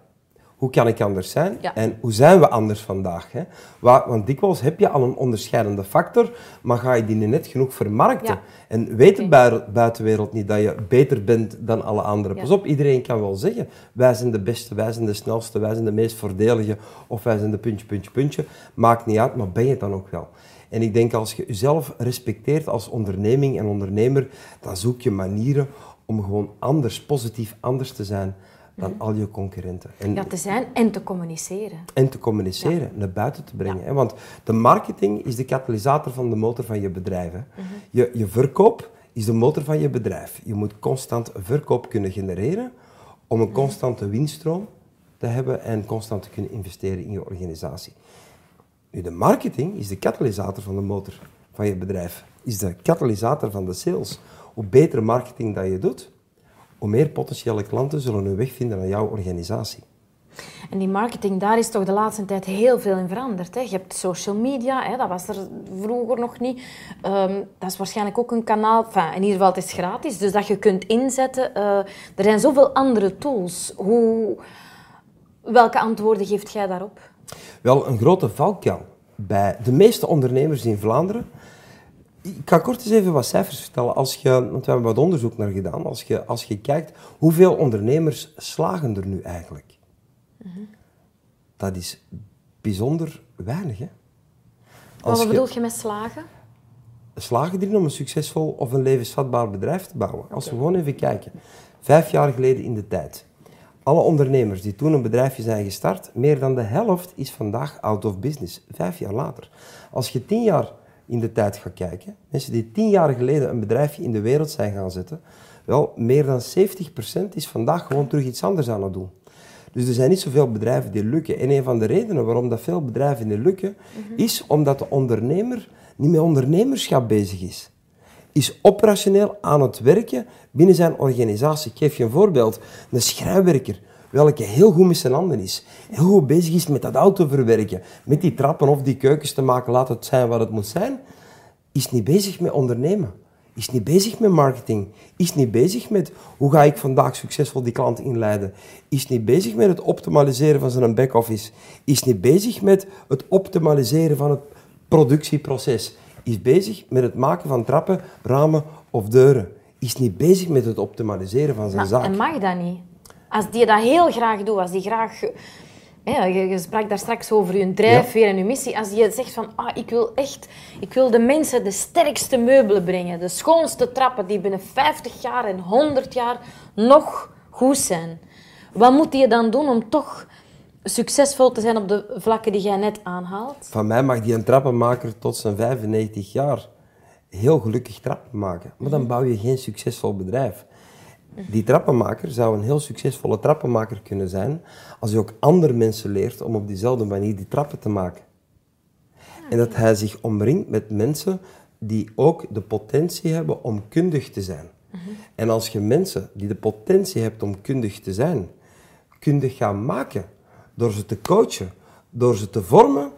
hoe kan ik anders zijn? En hoe zijn we anders vandaag? Hè? Want dikwijls heb je al een onderscheidende factor, maar ga je die net genoeg vermarkten? En weet de buitenwereld niet dat je beter bent dan alle anderen? Pas op, iedereen kan wel zeggen, wij zijn de beste, wij zijn de snelste, wij zijn de meest voordelige, of wij zijn de puntje, puntje, puntje. Maakt niet uit, maar ben je het dan ook wel? En ik denk als je jezelf respecteert als onderneming en ondernemer, dan zoek je manieren om gewoon anders, positief anders te zijn dan mhm. al je concurrenten. En, ja, te zijn en te communiceren. En te communiceren, naar buiten te brengen. Hè? Want de marketing is de katalysator van de motor van je bedrijf. Hè? Mhm. je, je verkoop is de motor van je bedrijf. Je moet constant verkoop kunnen genereren om een mhm. constante winststroom te hebben en constant te kunnen investeren in je organisatie. Nu, de marketing is de katalysator van de motor van je bedrijf. Is de katalysator van de sales. Hoe beter marketing dat je doet, hoe meer potentiële klanten zullen hun weg vinden naar jouw organisatie. En die marketing, daar is toch de laatste tijd heel veel in veranderd. Hè? Je hebt social media, hè? dat was er vroeger nog niet. Ehm, dat is waarschijnlijk ook een kanaal, enfin, in ieder geval het is gratis, dus dat je kunt inzetten. Uh, er zijn zoveel andere tools. Hoe, welke antwoorden geeft jij daarop? Wel, een grote valkuil bij de meeste ondernemers in Vlaanderen ik kan kort eens even wat cijfers vertellen. Als je, want we hebben wat onderzoek naar gedaan. Als je, als je kijkt, hoeveel ondernemers slagen er nu eigenlijk? Dat is bijzonder weinig. Hè? Als wat bedoel je met slagen? Slagen erin om een succesvol of een levensvatbaar bedrijf te bouwen. Als we gewoon even kijken. Vijf jaar geleden in de tijd. Alle ondernemers die toen een bedrijfje zijn gestart, meer dan de helft is vandaag out of business. Vijf jaar later. Als je tien jaar in de tijd gaat kijken, mensen die tien jaar geleden een bedrijfje in de wereld zijn gaan zetten, wel, meer dan 70% is vandaag gewoon terug iets anders aan het doen. Dus er zijn niet zoveel bedrijven die lukken. En een van de redenen waarom dat veel bedrijven niet lukken, is omdat de ondernemer niet met ondernemerschap bezig is. Is operationeel aan het werken binnen zijn organisatie. Ik geef je een voorbeeld. Een schrijnwerker, welke heel goed met zijn handen is. Heel goed bezig is met dat auto verwerken. Met die trappen of die keukens te maken, laat het zijn wat het moet zijn. Is niet bezig met ondernemen is niet bezig met marketing, is niet bezig met hoe ga ik vandaag succesvol die klant inleiden, is niet bezig met het optimaliseren van zijn back-office, is niet bezig met het optimaliseren van het productieproces, is bezig met het maken van trappen, ramen of deuren, is niet bezig met het optimaliseren van zijn maar, zaak. En mag dat niet? Als die dat heel graag doet, als die graag ja, je, sprak daar straks over je drijfveer en je missie. Als je zegt van, ah, ik wil echt, ik wil de mensen de sterkste meubelen brengen, de schoonste trappen die binnen 50 jaar en 100 jaar nog goed zijn. Wat moet je dan doen om toch succesvol te zijn op de vlakken die jij net aanhaalt? Van mij mag die een trappenmaker tot zijn 95 jaar heel gelukkig trappen maken. Maar dan bouw je geen succesvol bedrijf. Die trappenmaker zou een heel succesvolle trappenmaker kunnen zijn als hij ook andere mensen leert om op diezelfde manier die trappen te maken. En dat hij zich omringt met mensen die ook de potentie hebben om kundig te zijn. En als je mensen die de potentie hebt om kundig te zijn, kundig gaan maken door ze te coachen, door ze te vormen,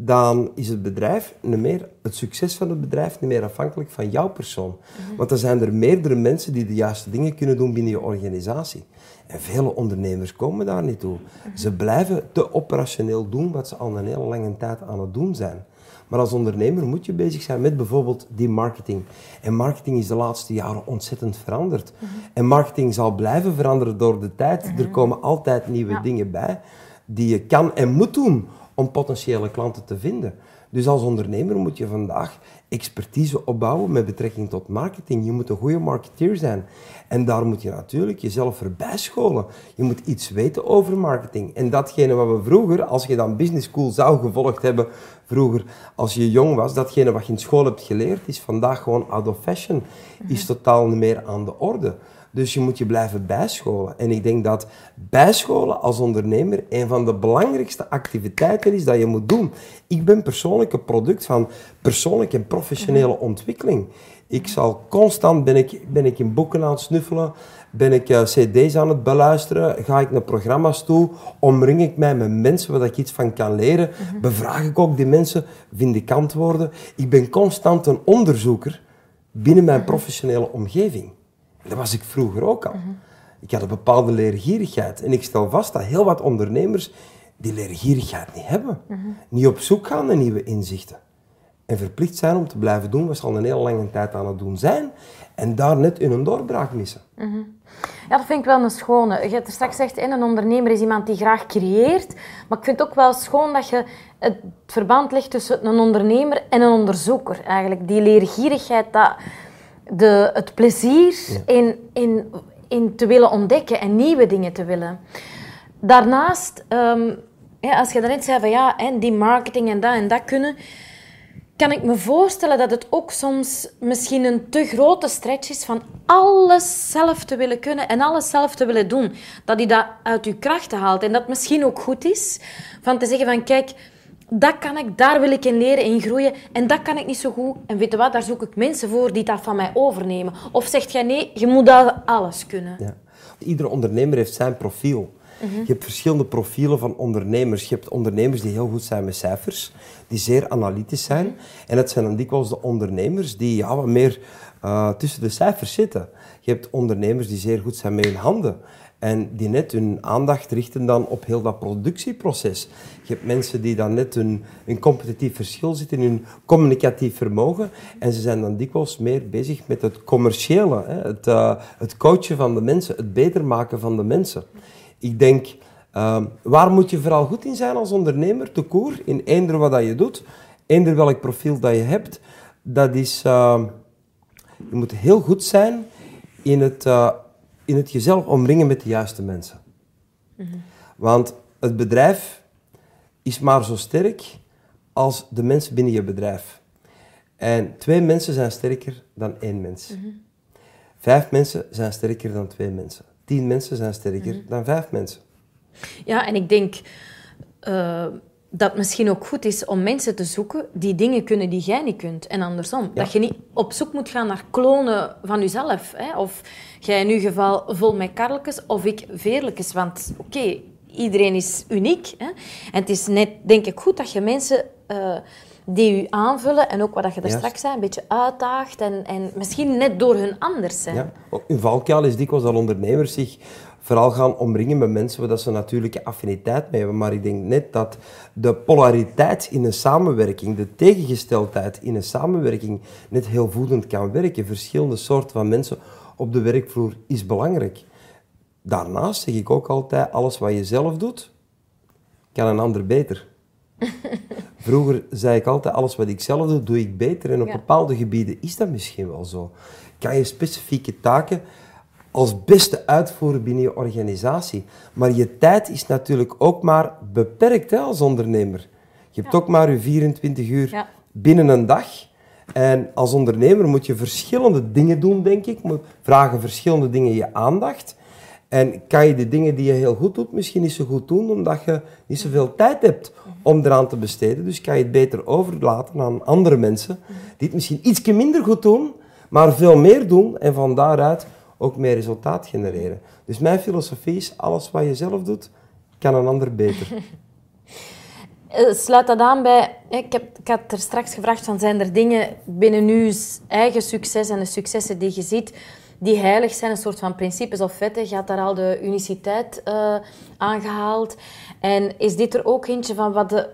dan is het bedrijf niet meer, het succes van het bedrijf niet meer afhankelijk van jouw persoon. Want dan zijn er meerdere mensen die de juiste dingen kunnen doen binnen je organisatie. En vele ondernemers komen daar niet toe. Ze blijven te operationeel doen wat ze al een hele lange tijd aan het doen zijn. Maar als ondernemer moet je bezig zijn met bijvoorbeeld die marketing. En marketing is de laatste jaren ontzettend veranderd. En marketing zal blijven veranderen door de tijd. Er komen altijd nieuwe dingen bij die je kan en moet doen om potentiële klanten te vinden. Dus als ondernemer moet je vandaag expertise opbouwen met betrekking tot marketing. Je moet een goede marketeer zijn. En daar moet je natuurlijk jezelf voorbij scholen. Je moet iets weten over marketing. En datgene wat we vroeger, als je dan business school zou gevolgd hebben, vroeger als je jong was, datgene wat je in school hebt geleerd, is vandaag gewoon out of fashion. Is totaal niet meer aan de orde. Dus je moet je blijven bijscholen. En ik denk dat bijscholen als ondernemer een van de belangrijkste activiteiten is dat je moet doen. Ik ben persoonlijk een product van persoonlijke en professionele mhm. ontwikkeling. Ik zal constant, ben ik, ben ik in boeken aan het snuffelen, ben ik uh, cd's aan het beluisteren, ga ik naar programma's toe, omring ik mij met mensen waar ik iets van kan leren, mhm. bevraag ik ook die mensen, vind ik antwoorden. Ik ben constant een onderzoeker binnen mijn mhm. professionele omgeving. Dat was ik vroeger ook al. Ik had een bepaalde leergierigheid. En ik stel vast dat heel wat ondernemers die leergierigheid niet hebben. Niet op zoek gaan naar nieuwe inzichten. En verplicht zijn om te blijven doen wat ze al een hele lange tijd aan het doen zijn. En daar net in een doorbraak missen. Ja, dat vind ik wel een schone. Je hebt er straks gezegd, een ondernemer is iemand die graag creëert. Maar ik vind het ook wel schoon dat je het verband legt tussen een ondernemer en een onderzoeker. Eigenlijk die leergierigheid, dat de, het plezier in, in, in te willen ontdekken en nieuwe dingen te willen. Daarnaast, um, ja, als je daarnet zei van ja, en die marketing en dat en dat kunnen, kan ik me voorstellen dat het ook soms misschien een te grote stretch is van alles zelf te willen kunnen en alles zelf te willen doen. Dat je dat uit je krachten haalt en dat misschien ook goed is. Van te zeggen van kijk, dat kan ik, daar wil ik in leren, in groeien. En dat kan ik niet zo goed. En weet je wat, daar zoek ik mensen voor die dat van mij overnemen. Of zegt jij nee, je moet alles kunnen. Ja. Iedere ondernemer heeft zijn profiel. Mhm. Je hebt verschillende profielen van ondernemers. Je hebt ondernemers die heel goed zijn met cijfers, die zeer analytisch zijn. Mhm. En dat zijn dan dikwijls de ondernemers die ja, wat meer uh, tussen de cijfers zitten. Je hebt ondernemers die zeer goed zijn met hun handen. En die net hun aandacht richten dan op heel dat productieproces. Je hebt mensen die dan net hun, een competitief verschil zitten in hun communicatief vermogen. En ze zijn dan dikwijls meer bezig met het commerciële. Het, uh, het coachen van de mensen, het beter maken van de mensen. Ik denk Ehm, waar moet je vooral goed in zijn als ondernemer? Te koer, in eender wat dat je doet, eender welk profiel dat je hebt. Dat is, ehm, je moet heel goed zijn in het, uh, in het jezelf omringen met de juiste mensen. Want het bedrijf is maar zo sterk als de mensen binnen je bedrijf. En twee mensen zijn sterker dan één mens. Vijf mensen zijn sterker dan twee mensen. Tien mensen zijn sterker dan vijf mensen. Ja, en ik denk uh, dat het misschien ook goed is om mensen te zoeken die dingen kunnen die jij niet kunt. En andersom. Dat je niet op zoek moet gaan naar klonen van jezelf. Hè? Of jij in uw geval vol met karreltjes of ik veerlijkjes. Want oké, iedereen is uniek. Hè? En het is net, denk ik, goed dat je mensen... Uh, die u aanvullen en ook wat je er straks zei, een beetje uitdaagt en, en misschien net door hun anders zijn. Ja. Een valkuil is dikwijls dat ondernemers zich vooral gaan omringen met mensen waar ze natuurlijke affiniteit mee hebben. Maar ik denk net dat de polariteit in een samenwerking, de tegengesteldheid in een samenwerking, net heel voedend kan werken. Verschillende soorten van mensen op de werkvloer is belangrijk. Daarnaast zeg ik ook altijd, alles wat je zelf doet, kan een ander beter. Vroeger zei ik altijd, alles wat ik zelf doe, doe ik beter. En op bepaalde gebieden is dat misschien wel zo. Kan je specifieke taken als beste uitvoeren binnen je organisatie. Maar je tijd is natuurlijk ook maar beperkt hè, als ondernemer. Je hebt ook maar je 24 uur binnen een dag. En als ondernemer moet je verschillende dingen doen, denk ik. Moet vragen verschillende dingen je aandacht. En kan je de dingen die je heel goed doet misschien niet zo goed doen, omdat je niet zoveel tijd hebt om eraan te besteden. Dus kan je het beter overlaten aan andere mensen die het misschien iets minder goed doen, maar veel meer doen. En van daaruit ook meer resultaat genereren. Dus mijn filosofie is, alles wat je zelf doet, kan een ander beter. Eh, sluit dat aan bij... Ik, heb, ik had er straks gevraagd van, zijn er dingen binnen uw eigen succes en de successen die je ziet, die heilig zijn, een soort van principes of wetten? Je had daar al de uniciteit uh, aangehaald. En is dit er ook eentje van wat, de,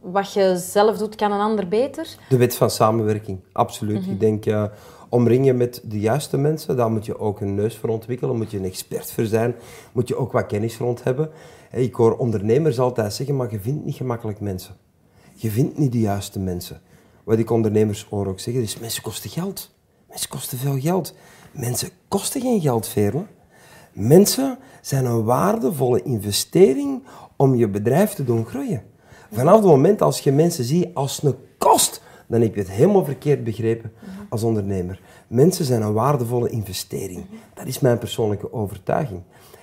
wat je zelf doet, kan een ander beter? De wet van samenwerking, absoluut. Mhm. Ik denk... Uh, omringen met de juiste mensen. Daar moet je ook een neus voor ontwikkelen, moet je een expert voor zijn, moet je ook wat kennis rond hebben. Ik hoor ondernemers altijd zeggen, maar je vindt niet gemakkelijk mensen. Je vindt niet de juiste mensen. Wat ik ondernemers hoor ook zeggen, is mensen kosten geld. Mensen kosten veel geld. Mensen kosten geen geld, Veerle. Mensen zijn een waardevolle investering om je bedrijf te doen groeien. Vanaf het moment als je mensen ziet als een kost, dan heb je het helemaal verkeerd begrepen als ondernemer. Mensen zijn een waardevolle investering. Dat is mijn persoonlijke overtuiging.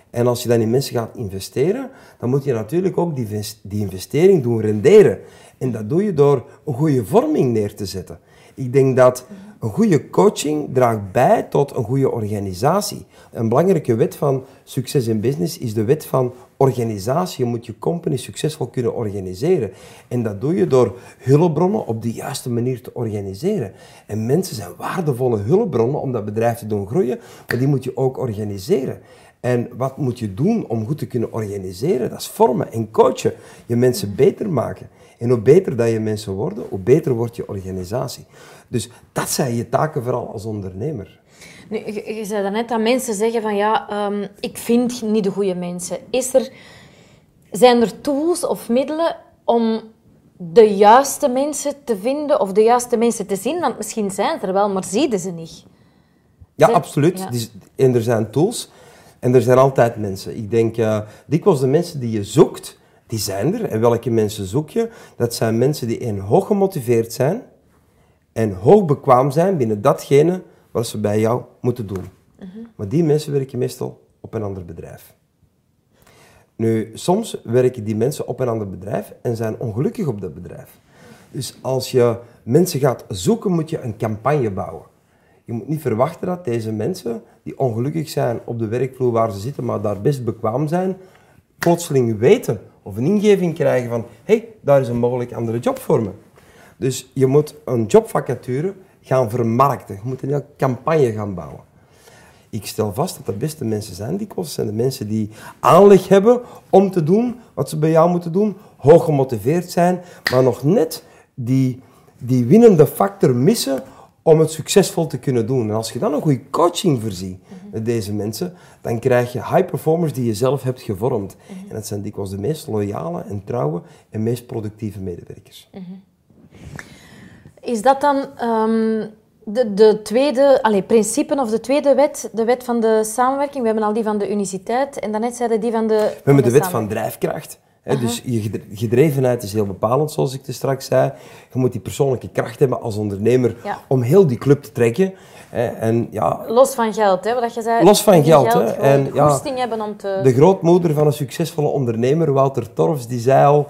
En als je dan in mensen gaat investeren, dan moet je natuurlijk ook die, die investering doen renderen. En dat doe je door een goede vorming neer te zetten. Ik denk dat een goede coaching draagt bij tot een goede organisatie. Een belangrijke wet van succes in business is de wet van organisatie. Je moet je company succesvol kunnen organiseren. En dat doe je door hulpbronnen op de juiste manier te organiseren. En mensen zijn waardevolle hulpbronnen om dat bedrijf te doen groeien, maar die moet je ook organiseren. En wat moet je doen om goed te kunnen organiseren? Dat is vormen en coachen. Je mensen beter maken. En hoe beter dat je mensen worden, hoe beter wordt je organisatie. Dus dat zijn je taken vooral als ondernemer. Nu, je, je zei net dat mensen zeggen van ja, um, ik vind niet de goede mensen. Is er, zijn er tools of middelen om de juiste mensen te vinden of de juiste mensen te zien? Want misschien zijn ze er wel, maar zie ze niet. Ja, absoluut. Ja. En er zijn tools en er zijn altijd mensen. Ik denk, uh, dikwijls de mensen die je zoekt, die zijn er. En welke mensen zoek je? Dat zijn mensen die hoog gemotiveerd zijn en hoog bekwaam zijn binnen datgene wat ze bij jou moeten doen. Maar die mensen werken meestal op een ander bedrijf. Nu, soms werken die mensen op een ander bedrijf en zijn ongelukkig op dat bedrijf. Dus als je mensen gaat zoeken, moet je een campagne bouwen. Je moet niet verwachten dat deze mensen, die ongelukkig zijn op de werkvloer waar ze zitten, maar daar best bekwaam zijn, plotseling weten of een ingeving krijgen van hé, hey, daar is een mogelijk andere job voor me. Dus je moet een jobvacature gaan vermarkten. Je moet een hele campagne gaan bouwen. Ik stel vast dat de beste mensen zijn, die kosten zijn de mensen die aanleg hebben om te doen wat ze bij jou moeten doen, hoog gemotiveerd zijn, maar nog net die, die winnende factor missen om het succesvol te kunnen doen. En als je dan een goede coaching voorziet met deze mensen, dan krijg je high performers die je zelf hebt gevormd. En dat zijn dikwijls de meest loyale en trouwe en meest productieve medewerkers. Is dat dan ehm, de, de tweede allez, principe of de tweede wet, de wet van de samenwerking? We hebben al die van de uniciteit en daarnet zeiden die van de. We hebben de wet van drijfkracht. Hè, dus je gedrevenheid is heel bepalend, zoals ik te straks zei. Je moet die persoonlijke kracht hebben als ondernemer Ja. om heel die club te trekken. Hè, en ja, Los van geld, hè, wat je zei. Los van geld, hè, en ja, hebben om te. de grootmoeder van een succesvolle ondernemer, Wouter Torfs, die zei al...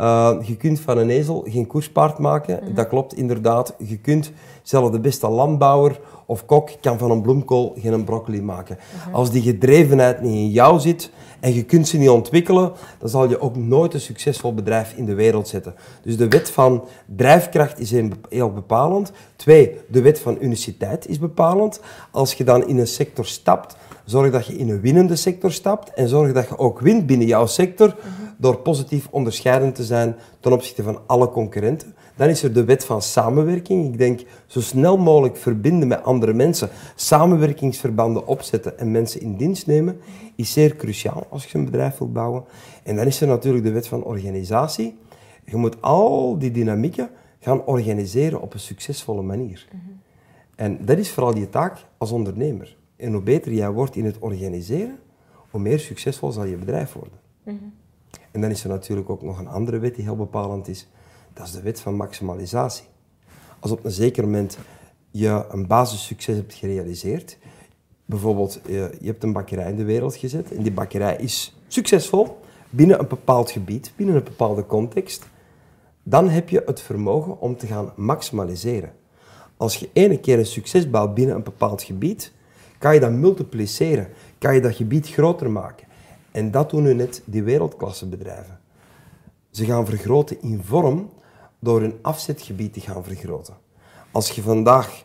eh, je kunt van een ezel geen koerspaard maken. Dat klopt inderdaad. Je kunt zelfs de beste landbouwer of kok kan van een bloemkool geen broccoli maken. Als die gedrevenheid niet in jou zit en je kunt ze niet ontwikkelen, dan zal je ook nooit een succesvol bedrijf in de wereld zetten. Dus de wet van drijfkracht is heel bepalend. Twee, de wet van uniciteit is bepalend. Als je dan in een sector stapt, zorg dat je in een winnende sector stapt en zorg dat je ook wint binnen jouw sector door positief onderscheidend te zijn ten opzichte van alle concurrenten. Dan is er de wet van samenwerking. Ik denk zo snel mogelijk verbinden met andere mensen, samenwerkingsverbanden opzetten en mensen in dienst nemen, is zeer cruciaal als je een bedrijf wilt bouwen. En dan is er natuurlijk de wet van organisatie. Je moet al die dynamieken gaan organiseren op een succesvolle manier. En dat is vooral je taak als ondernemer. En hoe beter jij wordt in het organiseren, hoe meer succesvol zal je bedrijf worden. En dan is er natuurlijk ook nog een andere wet die heel bepalend is. Dat is de wet van maximalisatie. Als op een zeker moment je een basissucces hebt gerealiseerd, bijvoorbeeld eh, je hebt een bakkerij in de wereld gezet en die bakkerij is succesvol binnen een bepaald gebied, binnen een bepaalde context, dan heb je het vermogen om te gaan maximaliseren. Als je ene keer een succes bouwt binnen een bepaald gebied, kan je dat multipliceren, kan je dat gebied groter maken. En dat doen nu net die wereldklassebedrijven. Ze gaan vergroten in vorm door hun afzetgebied te gaan vergroten. Als je vandaag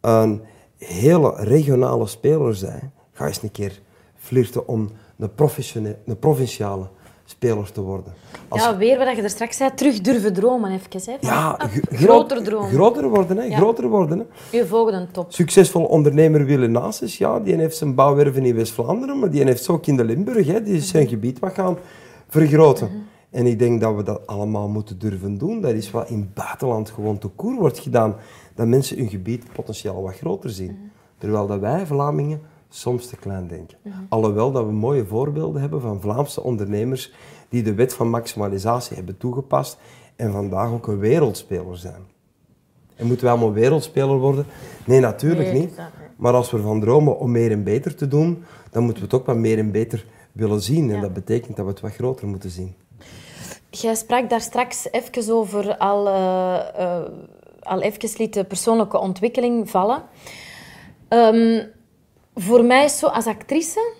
een hele regionale speler bent, ga eens een keer flirten om een, een provinciale speler te worden. Als Ja, weer wat je er straks zei, terug durven dromen even. Hè, ja, ah, gro- groter dromen. Groter worden, hè? Ja. Groter worden, hè? Je volgende top. Succesvol ondernemer Wille Nasus, ja, die heeft zijn bouwwerven in West-Vlaanderen, maar die heeft ze ook in de Limburg. Hè. Die is zijn gebied wat gaan vergroten. En ik denk dat we dat allemaal moeten durven doen. Dat is wat in het buitenland gewoon te koer wordt gedaan. Dat mensen hun gebied potentieel wat groter zien. Terwijl dat wij, Vlamingen, soms te klein denken. Alhoewel dat we mooie voorbeelden hebben van Vlaamse ondernemers die de wet van maximalisatie hebben toegepast en vandaag ook een wereldspeler zijn. En moeten wij allemaal wereldspeler worden? Nee, natuurlijk Nee, niet. Maar als we ervan dromen om meer en beter te doen, dan moeten we het ook wat meer en beter willen zien. En Ja. dat betekent dat we het wat groter moeten zien. Jij sprak daar straks even over, al, eh, al even liet de persoonlijke ontwikkeling vallen. Ehm, voor mij zo als actrice,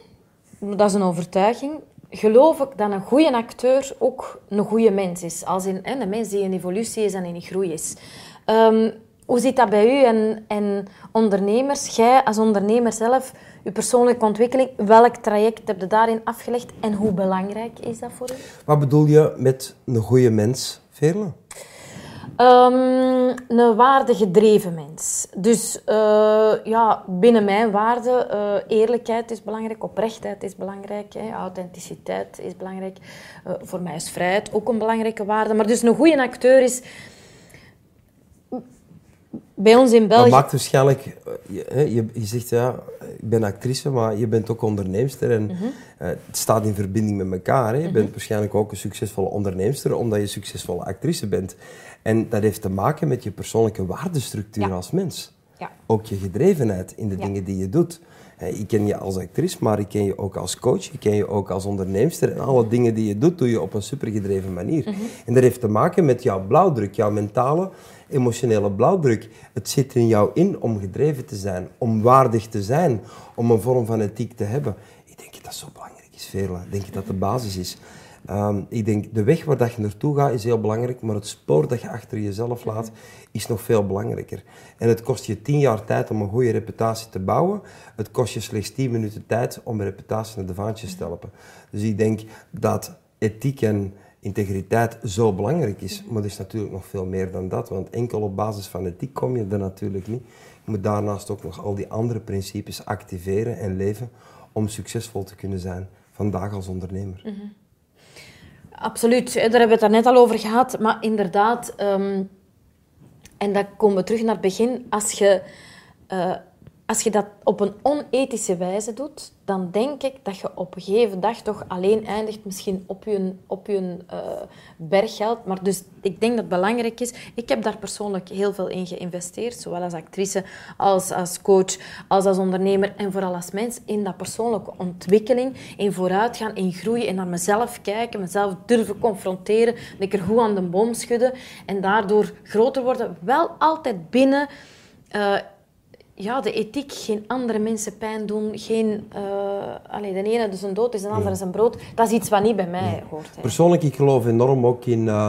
dat is een overtuiging, geloof ik dat een goede acteur ook een goede mens is. Als in, hè, een mens die in evolutie is en in groei is. Ehm, hoe zit dat bij u en, en ondernemers? Jij als ondernemer zelf, je persoonlijke ontwikkeling, welk traject heb je daarin afgelegd en hoe belangrijk is dat voor u? Wat bedoel je met een goede mens, Veerle? Ehm, een waardegedreven mens. Dus eh, ja, binnen mijn waarden, eh, eerlijkheid is belangrijk, oprechtheid is belangrijk, hè, authenticiteit is belangrijk. Eh, voor mij is vrijheid ook een belangrijke waarde. Maar dus een goede acteur is... Bij ons in Dat België... maakt waarschijnlijk... eh, Je, je, je zegt, ja, ik ben actrice, maar je bent ook onderneemster. En Mhm. het staat in verbinding met elkaar. Hè. Je bent waarschijnlijk ook een succesvolle onderneemster, omdat je succesvolle actrice bent. En dat heeft te maken met je persoonlijke waardestructuur Ja. als mens. Ja. Ook je gedrevenheid in de Ja. dingen die je doet. Eh, Ik ken je als actrice, maar ik ken je ook als coach. Ik ken je ook als onderneemster. En alle dingen die je doet, doe je op een supergedreven manier. Mhm. En dat heeft te maken met jouw blauwdruk, jouw mentale, emotionele blauwdruk. Het zit in jou in om gedreven te zijn, om waardig te zijn, om een vorm van ethiek te hebben. Ik denk dat dat zo belangrijk is, Veerle. Ik denk dat dat de basis is. Ehm, ik denk, de weg waar dat je naartoe gaat is heel belangrijk, maar het spoor dat je achter jezelf laat is nog veel belangrijker. En het kost je tien jaar tijd om een goede reputatie te bouwen. Het kost je slechts tien minuten tijd om een reputatie naar de vaantjes te helpen. Dus ik denk dat ethiek en integriteit zo belangrijk is. Maar het is natuurlijk nog veel meer dan dat, want enkel op basis van ethiek kom je er natuurlijk niet. Je moet daarnaast ook nog al die andere principes activeren en leven om succesvol te kunnen zijn vandaag als ondernemer. Absoluut, daar hebben we het net al over gehad. Maar inderdaad, ehm, en dan komen we terug naar het begin, als je uh, als je dat op een onethische wijze doet, dan denk ik dat je op een gegeven dag toch alleen eindigt, misschien op je, op je uh, berggeld. Maar dus ik denk dat het belangrijk is. Ik heb daar persoonlijk heel veel in geïnvesteerd, zowel als actrice, als als coach, als als ondernemer en vooral als mens, in dat persoonlijke ontwikkeling, in vooruitgaan, in groeien, en naar mezelf kijken, mezelf durven confronteren, lekker goed aan de boom schudden en daardoor groter worden. Wel altijd binnen... Uh, ja, de ethiek, geen andere mensen pijn doen, geen... Uh, allee, de ene is een dood is, de andere is een brood. Dat is iets wat niet bij mij hoort. Hè. Persoonlijk, ik geloof enorm ook in uh,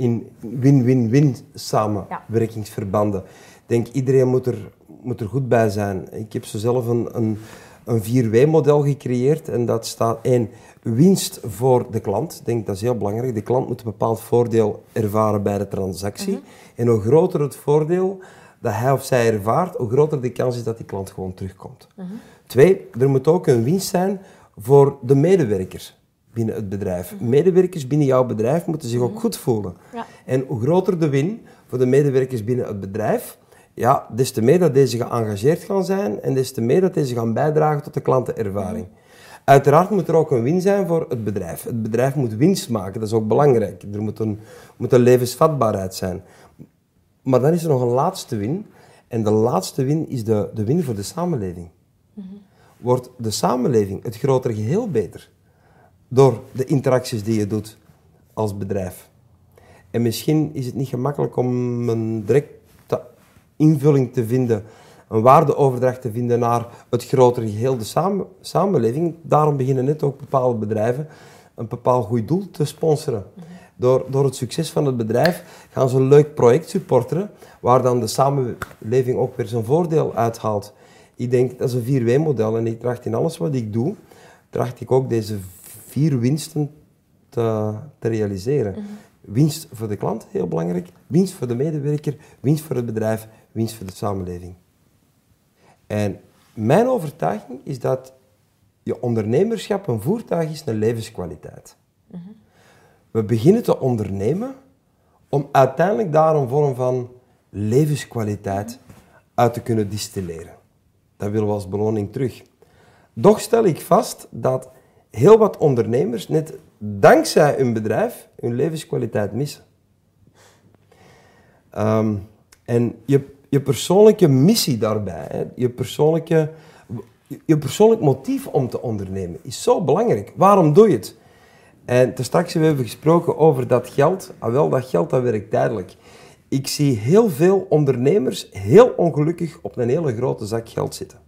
in win-win-win samenwerkingsverbanden. Ik denk, iedereen moet er, moet er goed bij zijn. Ik heb zo zelf een, een, een 4W-model gecreëerd en dat staat één, winst voor de klant. Ik denk, dat is heel belangrijk. De klant moet een bepaald voordeel ervaren bij de transactie. Mhm. En hoe groter het voordeel dat hij of zij ervaart, hoe groter de kans is dat die klant gewoon terugkomt. Twee, er moet ook een winst zijn voor de medewerkers binnen het bedrijf. Medewerkers binnen jouw bedrijf moeten zich ook goed voelen. Ja. En hoe groter de win voor de medewerkers binnen het bedrijf, ja, des te meer dat deze geëngageerd gaan zijn en des te meer dat deze gaan bijdragen tot de klantenervaring. Uiteraard moet er ook een win zijn voor het bedrijf. Het bedrijf moet winst maken, dat is ook belangrijk. Er moet een, moet een levensvatbaarheid zijn. Maar dan is er nog een laatste win. En de laatste win is de, de win voor de samenleving. Wordt de samenleving, het grotere geheel, beter? Door de interacties die je doet als bedrijf. En misschien is het niet gemakkelijk om een directe invulling te vinden, een waardeoverdracht te vinden naar het grotere geheel, de samen, samenleving. Daarom beginnen net ook bepaalde bedrijven een bepaald goed doel te sponsoren door, door het succes van het bedrijf gaan ze een leuk project supporteren, waar dan de samenleving ook weer zijn voordeel uithaalt. Ik denk, dat is een 4W-model en ik tracht in alles wat ik doe, tracht ik ook deze vier winsten te, te realiseren. Mhm. Winst voor de klant, heel belangrijk. Winst voor de medewerker, winst voor het bedrijf, winst voor de samenleving. En mijn overtuiging is dat je ondernemerschap een voertuig is naar levenskwaliteit. Mhm. We beginnen te ondernemen om uiteindelijk daar een vorm van levenskwaliteit uit te kunnen distilleren. Dat willen we als beloning terug. Doch stel ik vast dat heel wat ondernemers net dankzij hun bedrijf hun levenskwaliteit missen. Ehm, en je, je persoonlijke missie daarbij, je, persoonlijke, je persoonlijk motief om te ondernemen, is zo belangrijk. Waarom doe je het? En ten straks hebben we gesproken over dat geld. Ah, wel, dat geld dat werkt tijdelijk. Ik zie heel veel ondernemers heel ongelukkig op een hele grote zak geld zitten.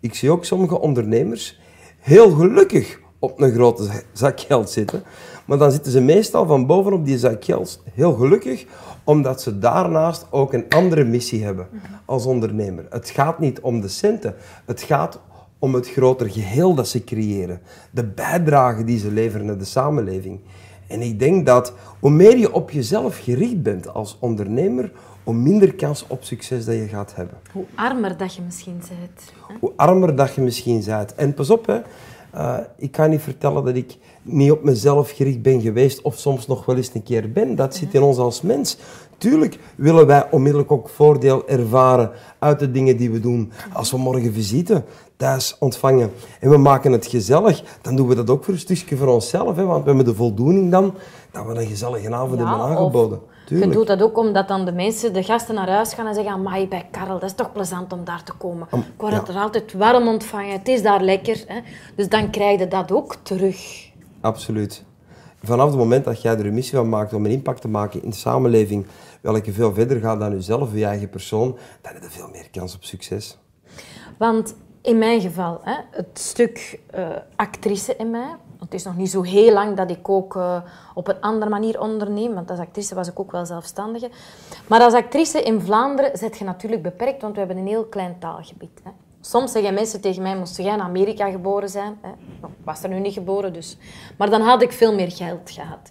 Ik zie ook sommige ondernemers heel gelukkig op een grote zak geld zitten. Maar dan zitten ze meestal van bovenop die zak geld heel gelukkig, omdat ze daarnaast ook een andere missie hebben als ondernemer. Het gaat niet om de centen, het gaat om het groter geheel dat ze creëren. De bijdrage die ze leveren naar de samenleving. En ik denk dat hoe meer je op jezelf gericht bent als ondernemer, hoe minder kans op succes dat je gaat hebben. Hoe armer dat je misschien bent. Hoe armer dat je misschien bent. En pas op, hè. Uh, ik kan niet vertellen dat ik niet op mezelf gericht ben geweest of soms nog wel eens een keer ben. Dat zit in ons als mens. Tuurlijk willen wij onmiddellijk ook voordeel ervaren uit de dingen die we doen. Als we morgen visite thuis ontvangen en we maken het gezellig, dan doen we dat ook voor een stukje voor onszelf. Hè? Want we hebben de voldoening dan dat we een gezellige avond hebben aangeboden. Tuurlijk. Je doet dat ook omdat dan de mensen, de gasten naar huis gaan en zeggen Amai, bij Karel, dat is toch plezant om daar te komen. ik word er altijd warm ontvangen, het is daar lekker. Hè? Dus dan krijg je dat ook terug. Absoluut. Vanaf het moment dat jij er een missie van maakt om een impact te maken in de samenleving, welke veel verder gaat dan jezelf, je eigen persoon, dan heb je veel meer kans op succes. Want in mijn geval, hè, het stuk uh, actrice in mij, het is nog niet zo heel lang dat ik ook uh, op een andere manier onderneem, want als actrice was ik ook wel zelfstandige. Maar als actrice in Vlaanderen zit je natuurlijk beperkt, want we hebben een heel klein taalgebied. Hè. Soms zeggen mensen tegen mij, moest jij in Amerika geboren zijn? Hè? Ik was er nu niet geboren, dus. Maar dan had ik veel meer geld gehad.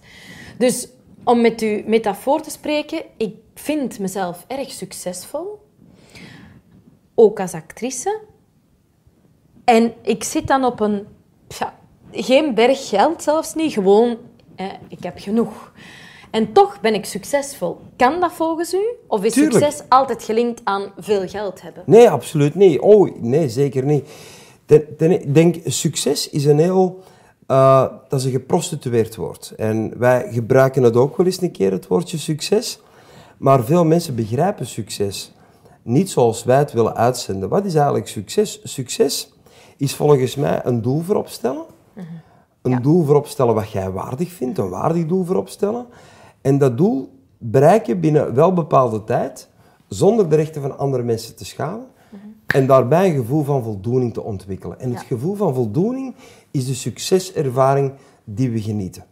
Dus om met uw metafoor te spreken, ik vind mezelf erg succesvol. Ook als actrice. En ik zit dan op een... Ja, geen berg geld zelfs niet, gewoon... Ik heb genoeg. En toch ben ik succesvol. Kan dat volgens u? Of is Tuurlijk. succes altijd gelinkt aan veel geld hebben? Nee, absoluut niet. Oh, nee, zeker niet. Ik denk, succes is een heel... eh, dat is een geprostitueerd woord. En wij gebruiken het ook wel eens een keer, het woordje succes. Maar veel mensen begrijpen succes niet zoals wij het willen uitzenden. Wat is eigenlijk succes? Succes is volgens mij een doel voorop stellen. Een Ja. doel voorop stellen wat jij waardig vindt, een waardig doel voorop stellen. En dat doel bereiken binnen wel bepaalde tijd, zonder de rechten van andere mensen te schaden. En daarbij een gevoel van voldoening te ontwikkelen. En het gevoel van voldoening is de succeservaring die we genieten.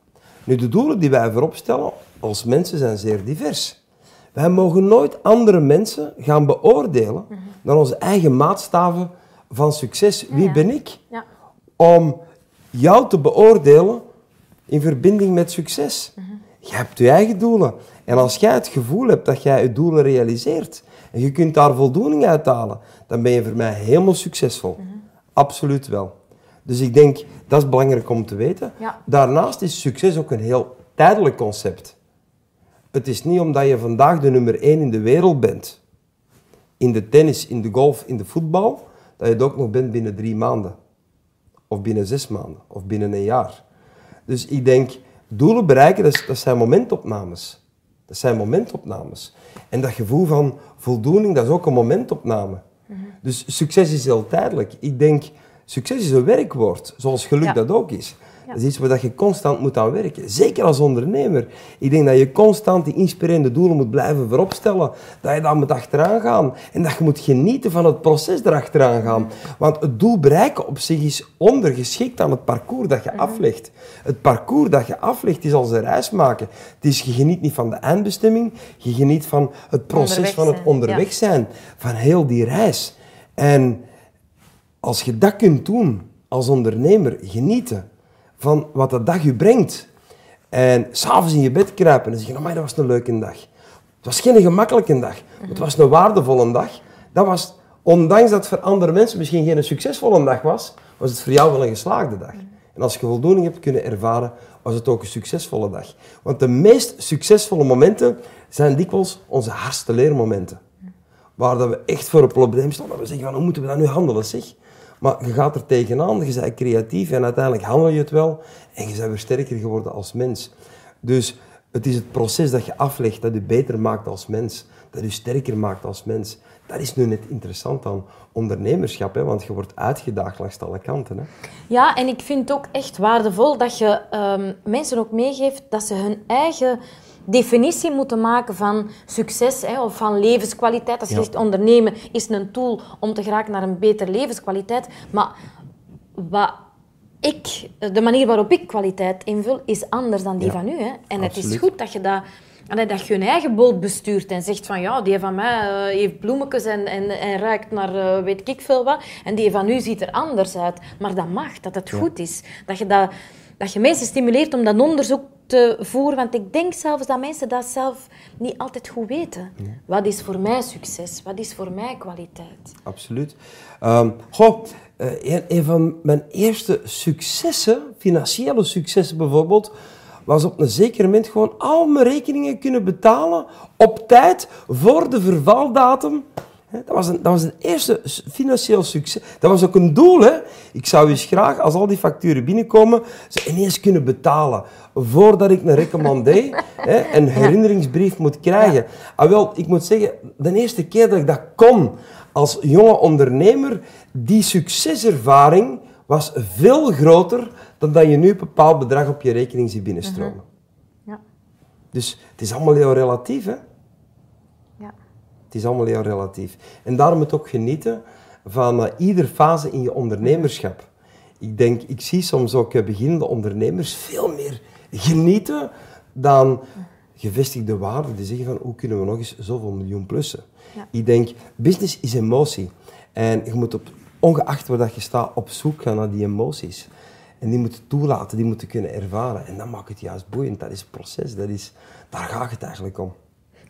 Nu, de doelen die wij voorop stellen als mensen zijn zeer divers. Wij mogen nooit andere mensen gaan beoordelen naar onze eigen maatstaven van succes. Wie ben ik? Ja. om jou te beoordelen in verbinding met succes. Je hebt je eigen doelen. En als jij het gevoel hebt dat jij je doelen realiseert en je kunt daar voldoening uit halen, dan ben je voor mij helemaal succesvol. Absoluut wel. Dus ik denk, dat is belangrijk om te weten. Ja. Daarnaast is succes ook een heel tijdelijk concept. Het is niet omdat je vandaag de nummer één in de wereld bent, in de tennis, in de golf, in de voetbal, dat je het ook nog bent binnen drie maanden. Of binnen zes maanden. Of binnen een jaar. Dus ik denk, doelen bereiken, dat, is- dat zijn momentopnames. Dat zijn momentopnames. En dat gevoel van voldoening, dat is ook een momentopname. Dus succes is heel tijdelijk. Ik denk, succes is een werkwoord, zoals geluk Ja. dat ook is. Ja. Dat is iets waar dat je constant moet aan werken. Zeker als ondernemer. Ik denk dat je constant die inspirerende doelen moet blijven vooropstellen. Dat je daar moet achteraan gaan. En dat je moet genieten van het proces erachteraan gaan. Want het doel bereiken op zich is ondergeschikt aan het parcours dat je aflegt. Het parcours dat je aflegt is als een reis maken. Het is, je geniet niet van de eindbestemming. Je geniet van het proces Onderweg van het zijn, onderweg ja. zijn. Van heel die reis. En als je dat kunt doen als ondernemer, genieten van wat de dag je brengt. En s'avonds in je bed kruipen en zeggen, amai, dat was een leuke dag. Het was geen gemakkelijke dag, maar het was een waardevolle dag. Dat was, ondanks dat het voor andere mensen misschien geen succesvolle dag was, was het voor jou wel een geslaagde dag. En als je voldoening hebt kunnen ervaren, was het ook een succesvolle dag. Want de meest succesvolle momenten zijn dikwijls onze hardste leermomenten waar dat we echt voor een probleem staan. Dat we zeggen, van, hoe moeten we dat nu handelen, zeg? Maar je gaat er tegenaan, je bent creatief en uiteindelijk handel je het wel. En je bent weer sterker geworden als mens. Dus het is het proces dat je aflegt dat je beter maakt als mens. Dat je sterker maakt als mens. Dat is nu net interessant aan ondernemerschap, hè, want je wordt uitgedaagd langs alle kanten. Hè. Ja, en ik vind het ook echt waardevol dat je ehm, mensen ook meegeeft dat ze hun eigen definitie moeten maken van succes hè, of van levenskwaliteit. Als je Ja. zegt ondernemen is een tool om te geraken naar een betere levenskwaliteit. Maar wat ik, de manier waarop ik kwaliteit invul, is anders dan die Ja, van u. Hè. En het is goed dat je dat... Dat je je eigen boot bestuurt en zegt van ja, die van mij eh, heeft bloemetjes en, en, en ruikt naar eh, weet ik veel wat. En die van u ziet er anders uit. Maar dat mag, dat het goed is. Dat je, dat, dat je mensen stimuleert om dat onderzoek te voeren. Want ik denk zelfs dat mensen dat zelf niet altijd goed weten. Wat is voor mij succes? Wat is voor mij kwaliteit? Absoluut. Ehm, goh, eh, een, een van mijn eerste successen, financiële successen bijvoorbeeld, was op een zeker moment gewoon al mijn rekeningen kunnen betalen op tijd voor de vervaldatum. Dat was, een, dat was een eerste financieel succes. Dat was ook een doel. Hè? Ik zou eens graag, als al die facturen binnenkomen, ze ineens kunnen betalen. Voordat ik een recommandé, hè, een herinneringsbrief moet krijgen. Ah, wel, ik moet zeggen, de eerste keer dat ik dat kon als jonge ondernemer, die succeservaring was veel groter dan dat je nu een bepaald bedrag op je rekening ziet binnenstromen. Ja. Dus het is allemaal heel relatief, hè? Het is allemaal heel relatief. En daarom moet ook genieten van eh, ieder fase in je ondernemerschap. Ik denk, ik zie soms ook eh, beginnende ondernemers veel meer genieten dan gevestigde waarden. Die zeggen van, hoe kunnen we nog eens zoveel miljoen plussen? Ja. Ik denk, business is emotie. En je moet op ongeacht waar dat je staat, op zoek gaan naar die emoties. En die moeten toelaten, die moeten kunnen ervaren. En dat maakt het juist boeiend. Dat is het proces, dat is, daar gaat het eigenlijk om.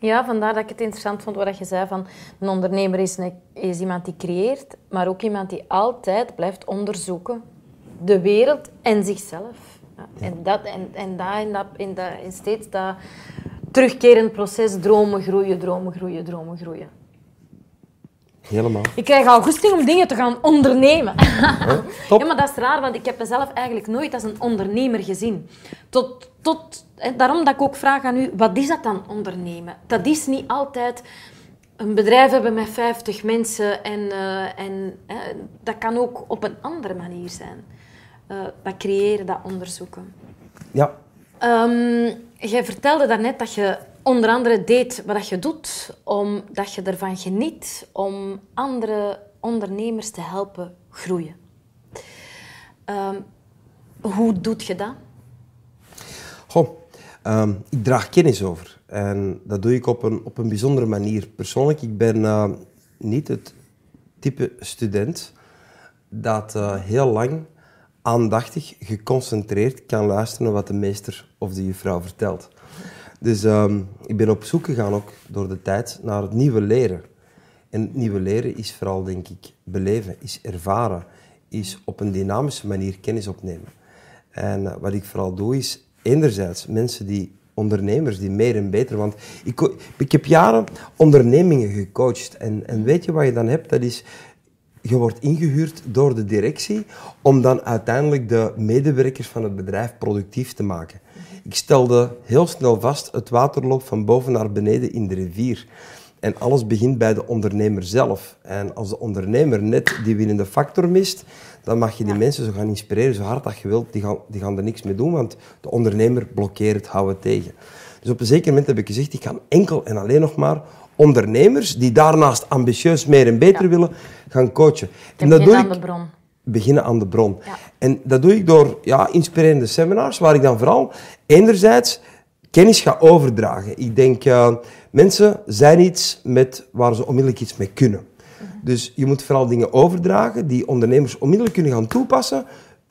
Ja, vandaar dat ik het interessant vond wat je zei van een ondernemer is, is iemand die creëert, maar ook iemand die altijd blijft onderzoeken de wereld en zichzelf. Ja, en, dat, en, en dat, in, dat, in, dat, in steeds dat terugkerend proces, dromen groeien, dromen groeien, dromen groeien. Helemaal. Ik krijg augustus om dingen te gaan ondernemen. Top. Ja, maar dat is raar, want ik heb mezelf eigenlijk nooit als een ondernemer gezien. Tot, tot, daarom dat ik ook vraag aan u, wat is dat dan ondernemen? Dat is niet altijd een bedrijf hebben met 50 mensen en, uh, en dat kan ook op een andere manier zijn. Uh, dat creëren, dat onderzoeken. Ja. Um, jij vertelde daarnet dat je onder andere deed wat je doet, omdat je ervan geniet om andere ondernemers te helpen groeien. Um, hoe doet je dat? Goh, um, ik draag kennis over. En dat doe ik op een, op een bijzondere manier. Persoonlijk, ik ben uh, niet het type student dat uh, heel lang aandachtig, geconcentreerd kan luisteren naar wat de meester of de juffrouw vertelt. Dus um, ik ben op zoek gegaan, ook door de tijd, naar het nieuwe leren. En het nieuwe leren is vooral, denk ik, beleven, is ervaren, is op een dynamische manier kennis opnemen. En uh, wat ik vooral doe, is enerzijds mensen die ondernemers die meer en beter. Want ik, ik heb jaren ondernemingen gecoacht. En, en weet je wat je dan hebt? Dat is, je wordt ingehuurd door de directie om dan uiteindelijk de medewerkers van het bedrijf productief te maken. Ik stelde heel snel vast, het water loopt van boven naar beneden in de rivier. En alles begint bij de ondernemer zelf. En als de ondernemer net die winnende factor mist, dan mag je die mensen zo gaan inspireren, zo hard dat je wilt. Die gaan, die gaan er niks mee doen, want de ondernemer blokkeert het, houden tegen. Dus op een zeker moment heb ik gezegd, ik ga enkel en alleen nog maar ondernemers die daarnaast ambitieus meer en beter willen, gaan coachen. En dat doe ik aan de bron. Beginnen aan de bron. En dat doe ik door ja, inspirerende seminars, waar ik dan vooral enerzijds kennis ga overdragen. Ik denk, uh, mensen zijn iets met, waar ze onmiddellijk iets mee kunnen. Dus je moet vooral dingen overdragen die ondernemers onmiddellijk kunnen gaan toepassen.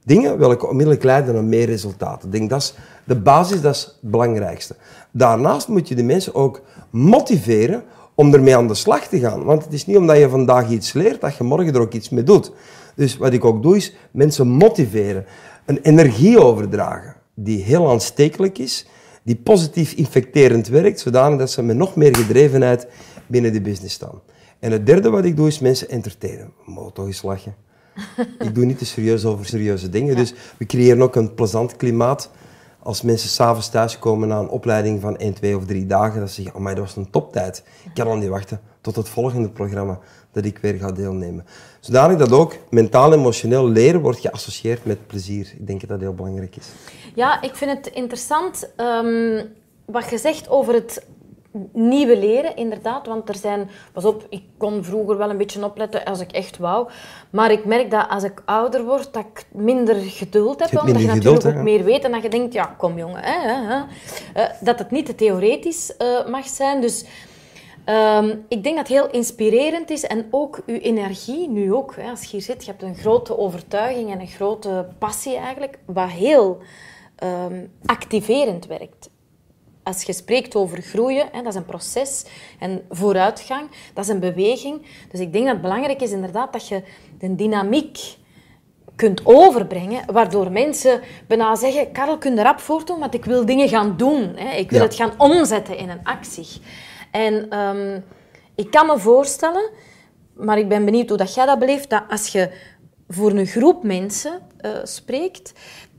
Dingen welke onmiddellijk leiden naar meer resultaten. Ik denk dat is de basis, dat is het belangrijkste. Daarnaast moet je de mensen ook motiveren om ermee aan de slag te gaan. Want het is niet omdat je vandaag iets leert, dat je morgen er ook iets mee doet. Dus wat ik ook doe, is mensen motiveren. Een energie overdragen die heel aanstekelijk is, die positief infecterend werkt, zodanig dat ze met nog meer gedrevenheid binnen de business staan. En het derde wat ik doe, is mensen entertainen. Mogen toch eens lachen. ik doe niet te serieus over serieuze dingen. Dus we creëren ook een plezant klimaat. Als mensen s'avonds thuiskomen na een opleiding van 1, 2 of 3 dagen, dat ze zeggen, oh, dat was een toptijd. Ik kan al niet wachten tot het volgende programma dat ik weer ga deelnemen. Zodanig dat ook mentaal en emotioneel leren wordt geassocieerd met plezier. Ik denk dat dat heel belangrijk is. Ja, ik vind het interessant um, wat je zegt over het nieuwe leren, inderdaad. Want er zijn... Pas op, ik kon vroeger wel een beetje opletten als ik echt wou. Maar ik merk dat als ik ouder word, dat ik minder geduld heb. Omdat je natuurlijk ook meer weet. En dat je denkt, ja, kom jongen. Hè, hè, hè. Uh, dat het niet te theoretisch uh, mag zijn. Dus... Um, ik denk dat het heel inspirerend is en ook uw energie, nu ook, hè, als je hier zit, je hebt een grote overtuiging en een grote passie eigenlijk, wat heel um, activerend werkt als je spreekt over groeien, hè, dat is een proces. En vooruitgang, dat is een beweging. Dus ik denk dat het belangrijk is inderdaad dat je de dynamiek kunt overbrengen, waardoor mensen bijna zeggen, Karel, kun je rap voortdoen, want ik wil dingen gaan doen. Hè. Ik wil het gaan omzetten in een actie. En um, ik kan me voorstellen, maar ik ben benieuwd hoe dat jij dat beleeft, dat als je voor een groep mensen uh, spreekt,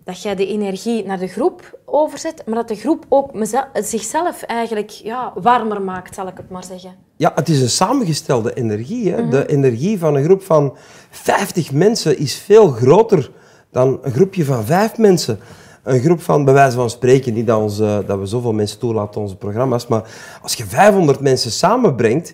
dat jij de energie naar de groep overzet, maar dat de groep ook zichzelf eigenlijk ja, warmer maakt, zal ik het maar zeggen. Ja, het is een samengestelde energie. Hè? De mhm. energie van een groep van 50 mensen is veel groter dan een groepje van vijf mensen. Een groep van, bij wijze van spreken, niet dat, dat we zoveel mensen toelaten onze programma's, maar als je 500 mensen samenbrengt,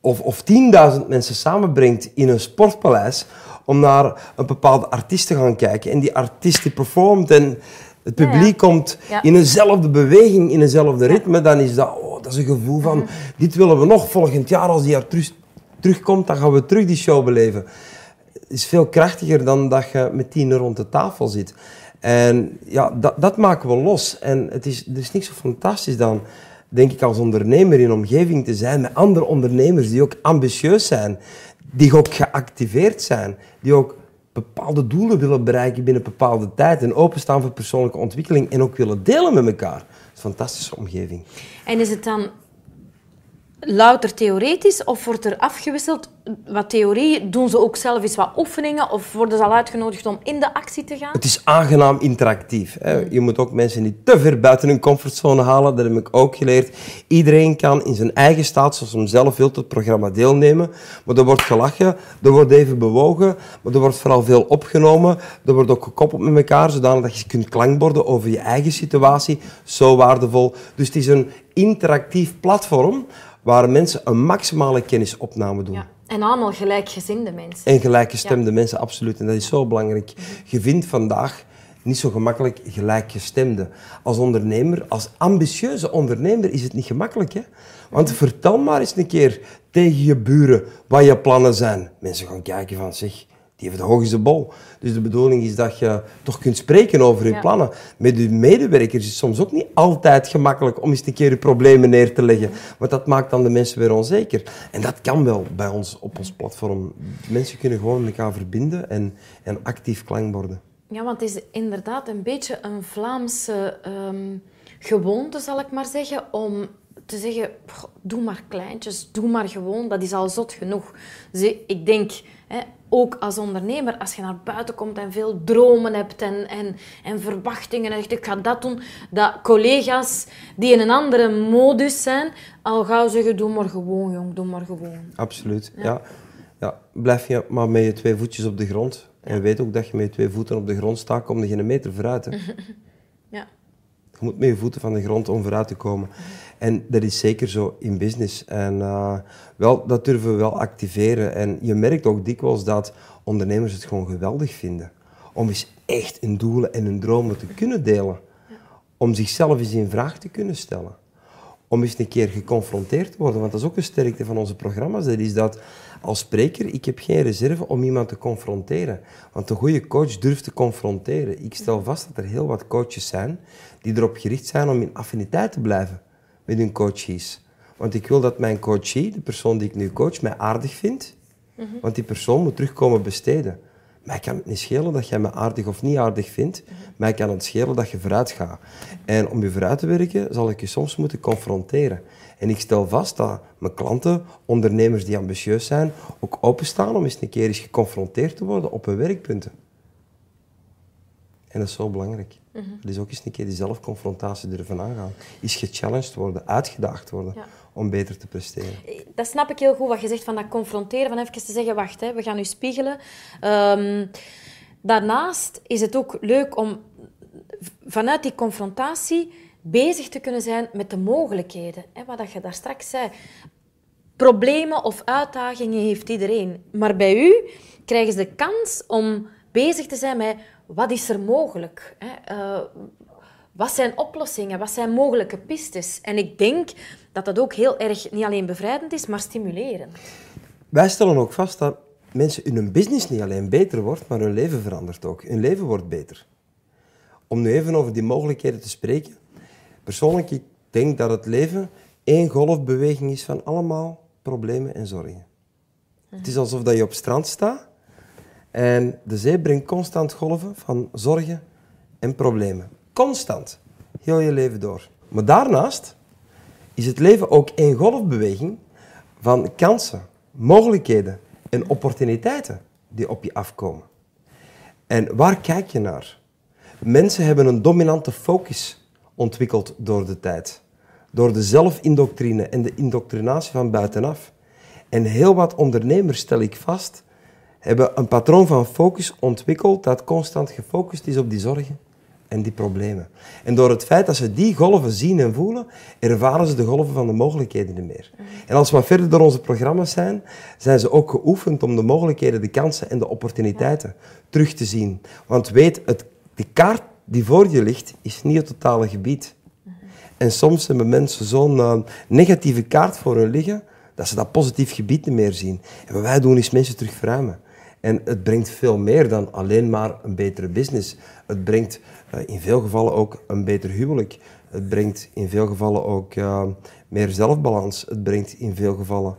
of, of 10.000 mensen samenbrengt in een sportpaleis, om naar een bepaalde artiest te gaan kijken. En die artiest die performt en het publiek komt in eenzelfde beweging, in eenzelfde ritme, dan is dat, oh, dat is een gevoel van, dit willen we nog volgend jaar als die terug, terugkomt, dan gaan we terug die show beleven. is veel krachtiger dan dat je met tien rond de tafel zit. En ja, dat, dat maken we los. En het is, er is niks zo fantastisch dan, denk ik, als ondernemer in omgeving te zijn met andere ondernemers die ook ambitieus zijn, die ook geactiveerd zijn, die ook bepaalde doelen willen bereiken binnen bepaalde tijd en openstaan voor persoonlijke ontwikkeling en ook willen delen met elkaar. Een fantastische omgeving. En is het dan louter theoretisch of wordt er afgewisseld wat theorie? Doen ze ook zelf eens wat oefeningen of worden ze al uitgenodigd om in de actie te gaan? Het is aangenaam interactief. Hè. Je moet ook mensen niet te ver buiten hun comfortzone halen. Dat heb ik ook geleerd. Iedereen kan in zijn eigen staat, zoals hij zelf wil, het programma deelnemen. Maar er wordt gelachen, er wordt even bewogen, maar er wordt vooral veel opgenomen. Er wordt ook gekoppeld met elkaar, zodat je kunt klankborden over je eigen situatie. Zo waardevol. Dus het is een interactief platform waar mensen een maximale kennisopname doen. Ja. En allemaal gelijkgezinde mensen. En gelijkgestemde mensen, absoluut. En dat is zo belangrijk. Je vindt vandaag niet zo gemakkelijk gelijkgestemde. Als ondernemer, als ambitieuze ondernemer, is het niet gemakkelijk. Hè? Want vertel maar eens een keer tegen je buren wat je plannen zijn. Mensen gaan kijken van, zich die heeft de hoogste bol. Dus de bedoeling is dat je toch kunt spreken over je plannen. Met je medewerkers is het soms ook niet altijd gemakkelijk om eens een keer je problemen neer te leggen. Want dat maakt dan de mensen weer onzeker. En dat kan wel bij ons op ons platform. Mensen kunnen gewoon elkaar verbinden en, en actief klankborden. Ja, want het is inderdaad een beetje een Vlaamse ehm, gewoonte, zal ik maar zeggen, om te zeggen, doe maar kleintjes, doe maar gewoon, dat is al zot genoeg. Dus ik denk, hè, ook als ondernemer, als je naar buiten komt en veel dromen hebt en, en, en verwachtingen en zegt, ik ga dat doen, dat collega's die in een andere modus zijn, al gauw zeggen, doe maar gewoon, jong, doe maar gewoon. Absoluut, ja. ja. Blijf je maar met je twee voetjes op de grond. En weet ook dat je met je twee voeten op de grond staat, kom je geen meter vooruit. Hè. ja. Je moet met je voeten van de grond om vooruit te komen. En dat is zeker zo in business. En uh, wel, dat durven we wel activeren. En je merkt ook dikwijls dat ondernemers het gewoon geweldig vinden. Om eens echt hun doelen en hun dromen te kunnen delen. Om zichzelf eens in vraag te kunnen stellen. Om eens een keer geconfronteerd te worden. Want dat is ook een sterkte van onze programma's. Dat is dat als spreker, ik heb geen reserve om iemand te confronteren. Want een goede coach durft te confronteren. Ik stel vast dat er heel wat coaches zijn die erop gericht zijn om in affiniteit te blijven met hun coaches. Want ik wil dat mijn coachie, de persoon die ik nu coach, mij aardig vindt. Mhm. Want die persoon moet terugkomen besteden. Mij kan het niet schelen dat jij me aardig of niet aardig vindt. Mm Mij kan het schelen dat je vooruit gaat. En om je vooruit te werken, zal ik je soms moeten confronteren. En ik stel vast dat mijn klanten, ondernemers die ambitieus zijn, ook openstaan om eens een keer eens geconfronteerd te worden op hun werkpunten. En dat is zo belangrijk. Mm -hmm. is ook eens een keer die zelfconfrontatie durven aangaan. Is gechallenged worden, uitgedaagd worden om beter te presteren. Dat snap ik heel goed, wat je zegt van dat confronteren, van even te zeggen, wacht, hè, we gaan nu spiegelen. Um, daarnaast is het ook leuk om vanuit die confrontatie bezig te kunnen zijn met de mogelijkheden. Hè, wat je daar straks zei. Problemen of uitdagingen heeft iedereen. Maar bij u krijgen ze de kans om bezig te zijn met wat is er mogelijk? Hè? Uh, wat zijn oplossingen? Wat zijn mogelijke pistes? En ik denk dat dat ook heel erg niet alleen bevrijdend is, maar stimulerend. Wij stellen ook vast dat mensen in hun business niet alleen beter wordt, maar hun leven verandert ook. Hun leven wordt beter. Om nu even over die mogelijkheden te spreken. Persoonlijk, ik denk dat het leven één golfbeweging is van allemaal problemen en zorgen. Het is alsof dat je op strand staat en de zee brengt constant golven van zorgen en problemen. Constant. Heel je leven door. Maar daarnaast is het leven ook één golfbeweging van kansen, mogelijkheden en opportuniteiten die op je afkomen. En waar kijk je naar? Mensen hebben een dominante focus ontwikkeld door de tijd. Door de zelfindoctrine en de indoctrinatie van buitenaf. En heel wat ondernemers, stel ik vast, hebben een patroon van focus ontwikkeld dat constant gefocust is op die zorgen en die problemen. En door het feit dat ze die golven zien en voelen, ervaren ze de golven van de mogelijkheden niet meer. En als we verder door onze programma's zijn, zijn ze ook geoefend om de mogelijkheden, de kansen en de opportuniteiten terug te zien. Want weet, het, de kaart die voor je ligt, is niet het totale gebied. En soms hebben mensen zo'n uh, negatieve kaart voor hun liggen, dat ze dat positief gebied niet meer zien. En wat wij doen is mensen terug. En het brengt veel meer dan alleen maar een betere business. Het brengt uh, in veel gevallen ook een beter huwelijk. Het brengt in veel gevallen ook uh, meer zelfbalans. Het brengt in veel gevallen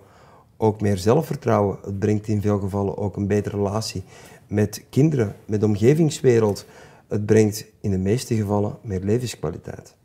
ook meer zelfvertrouwen. Het brengt in veel gevallen ook een betere relatie met kinderen, met de omgevingswereld. Het brengt in de meeste gevallen meer levenskwaliteit.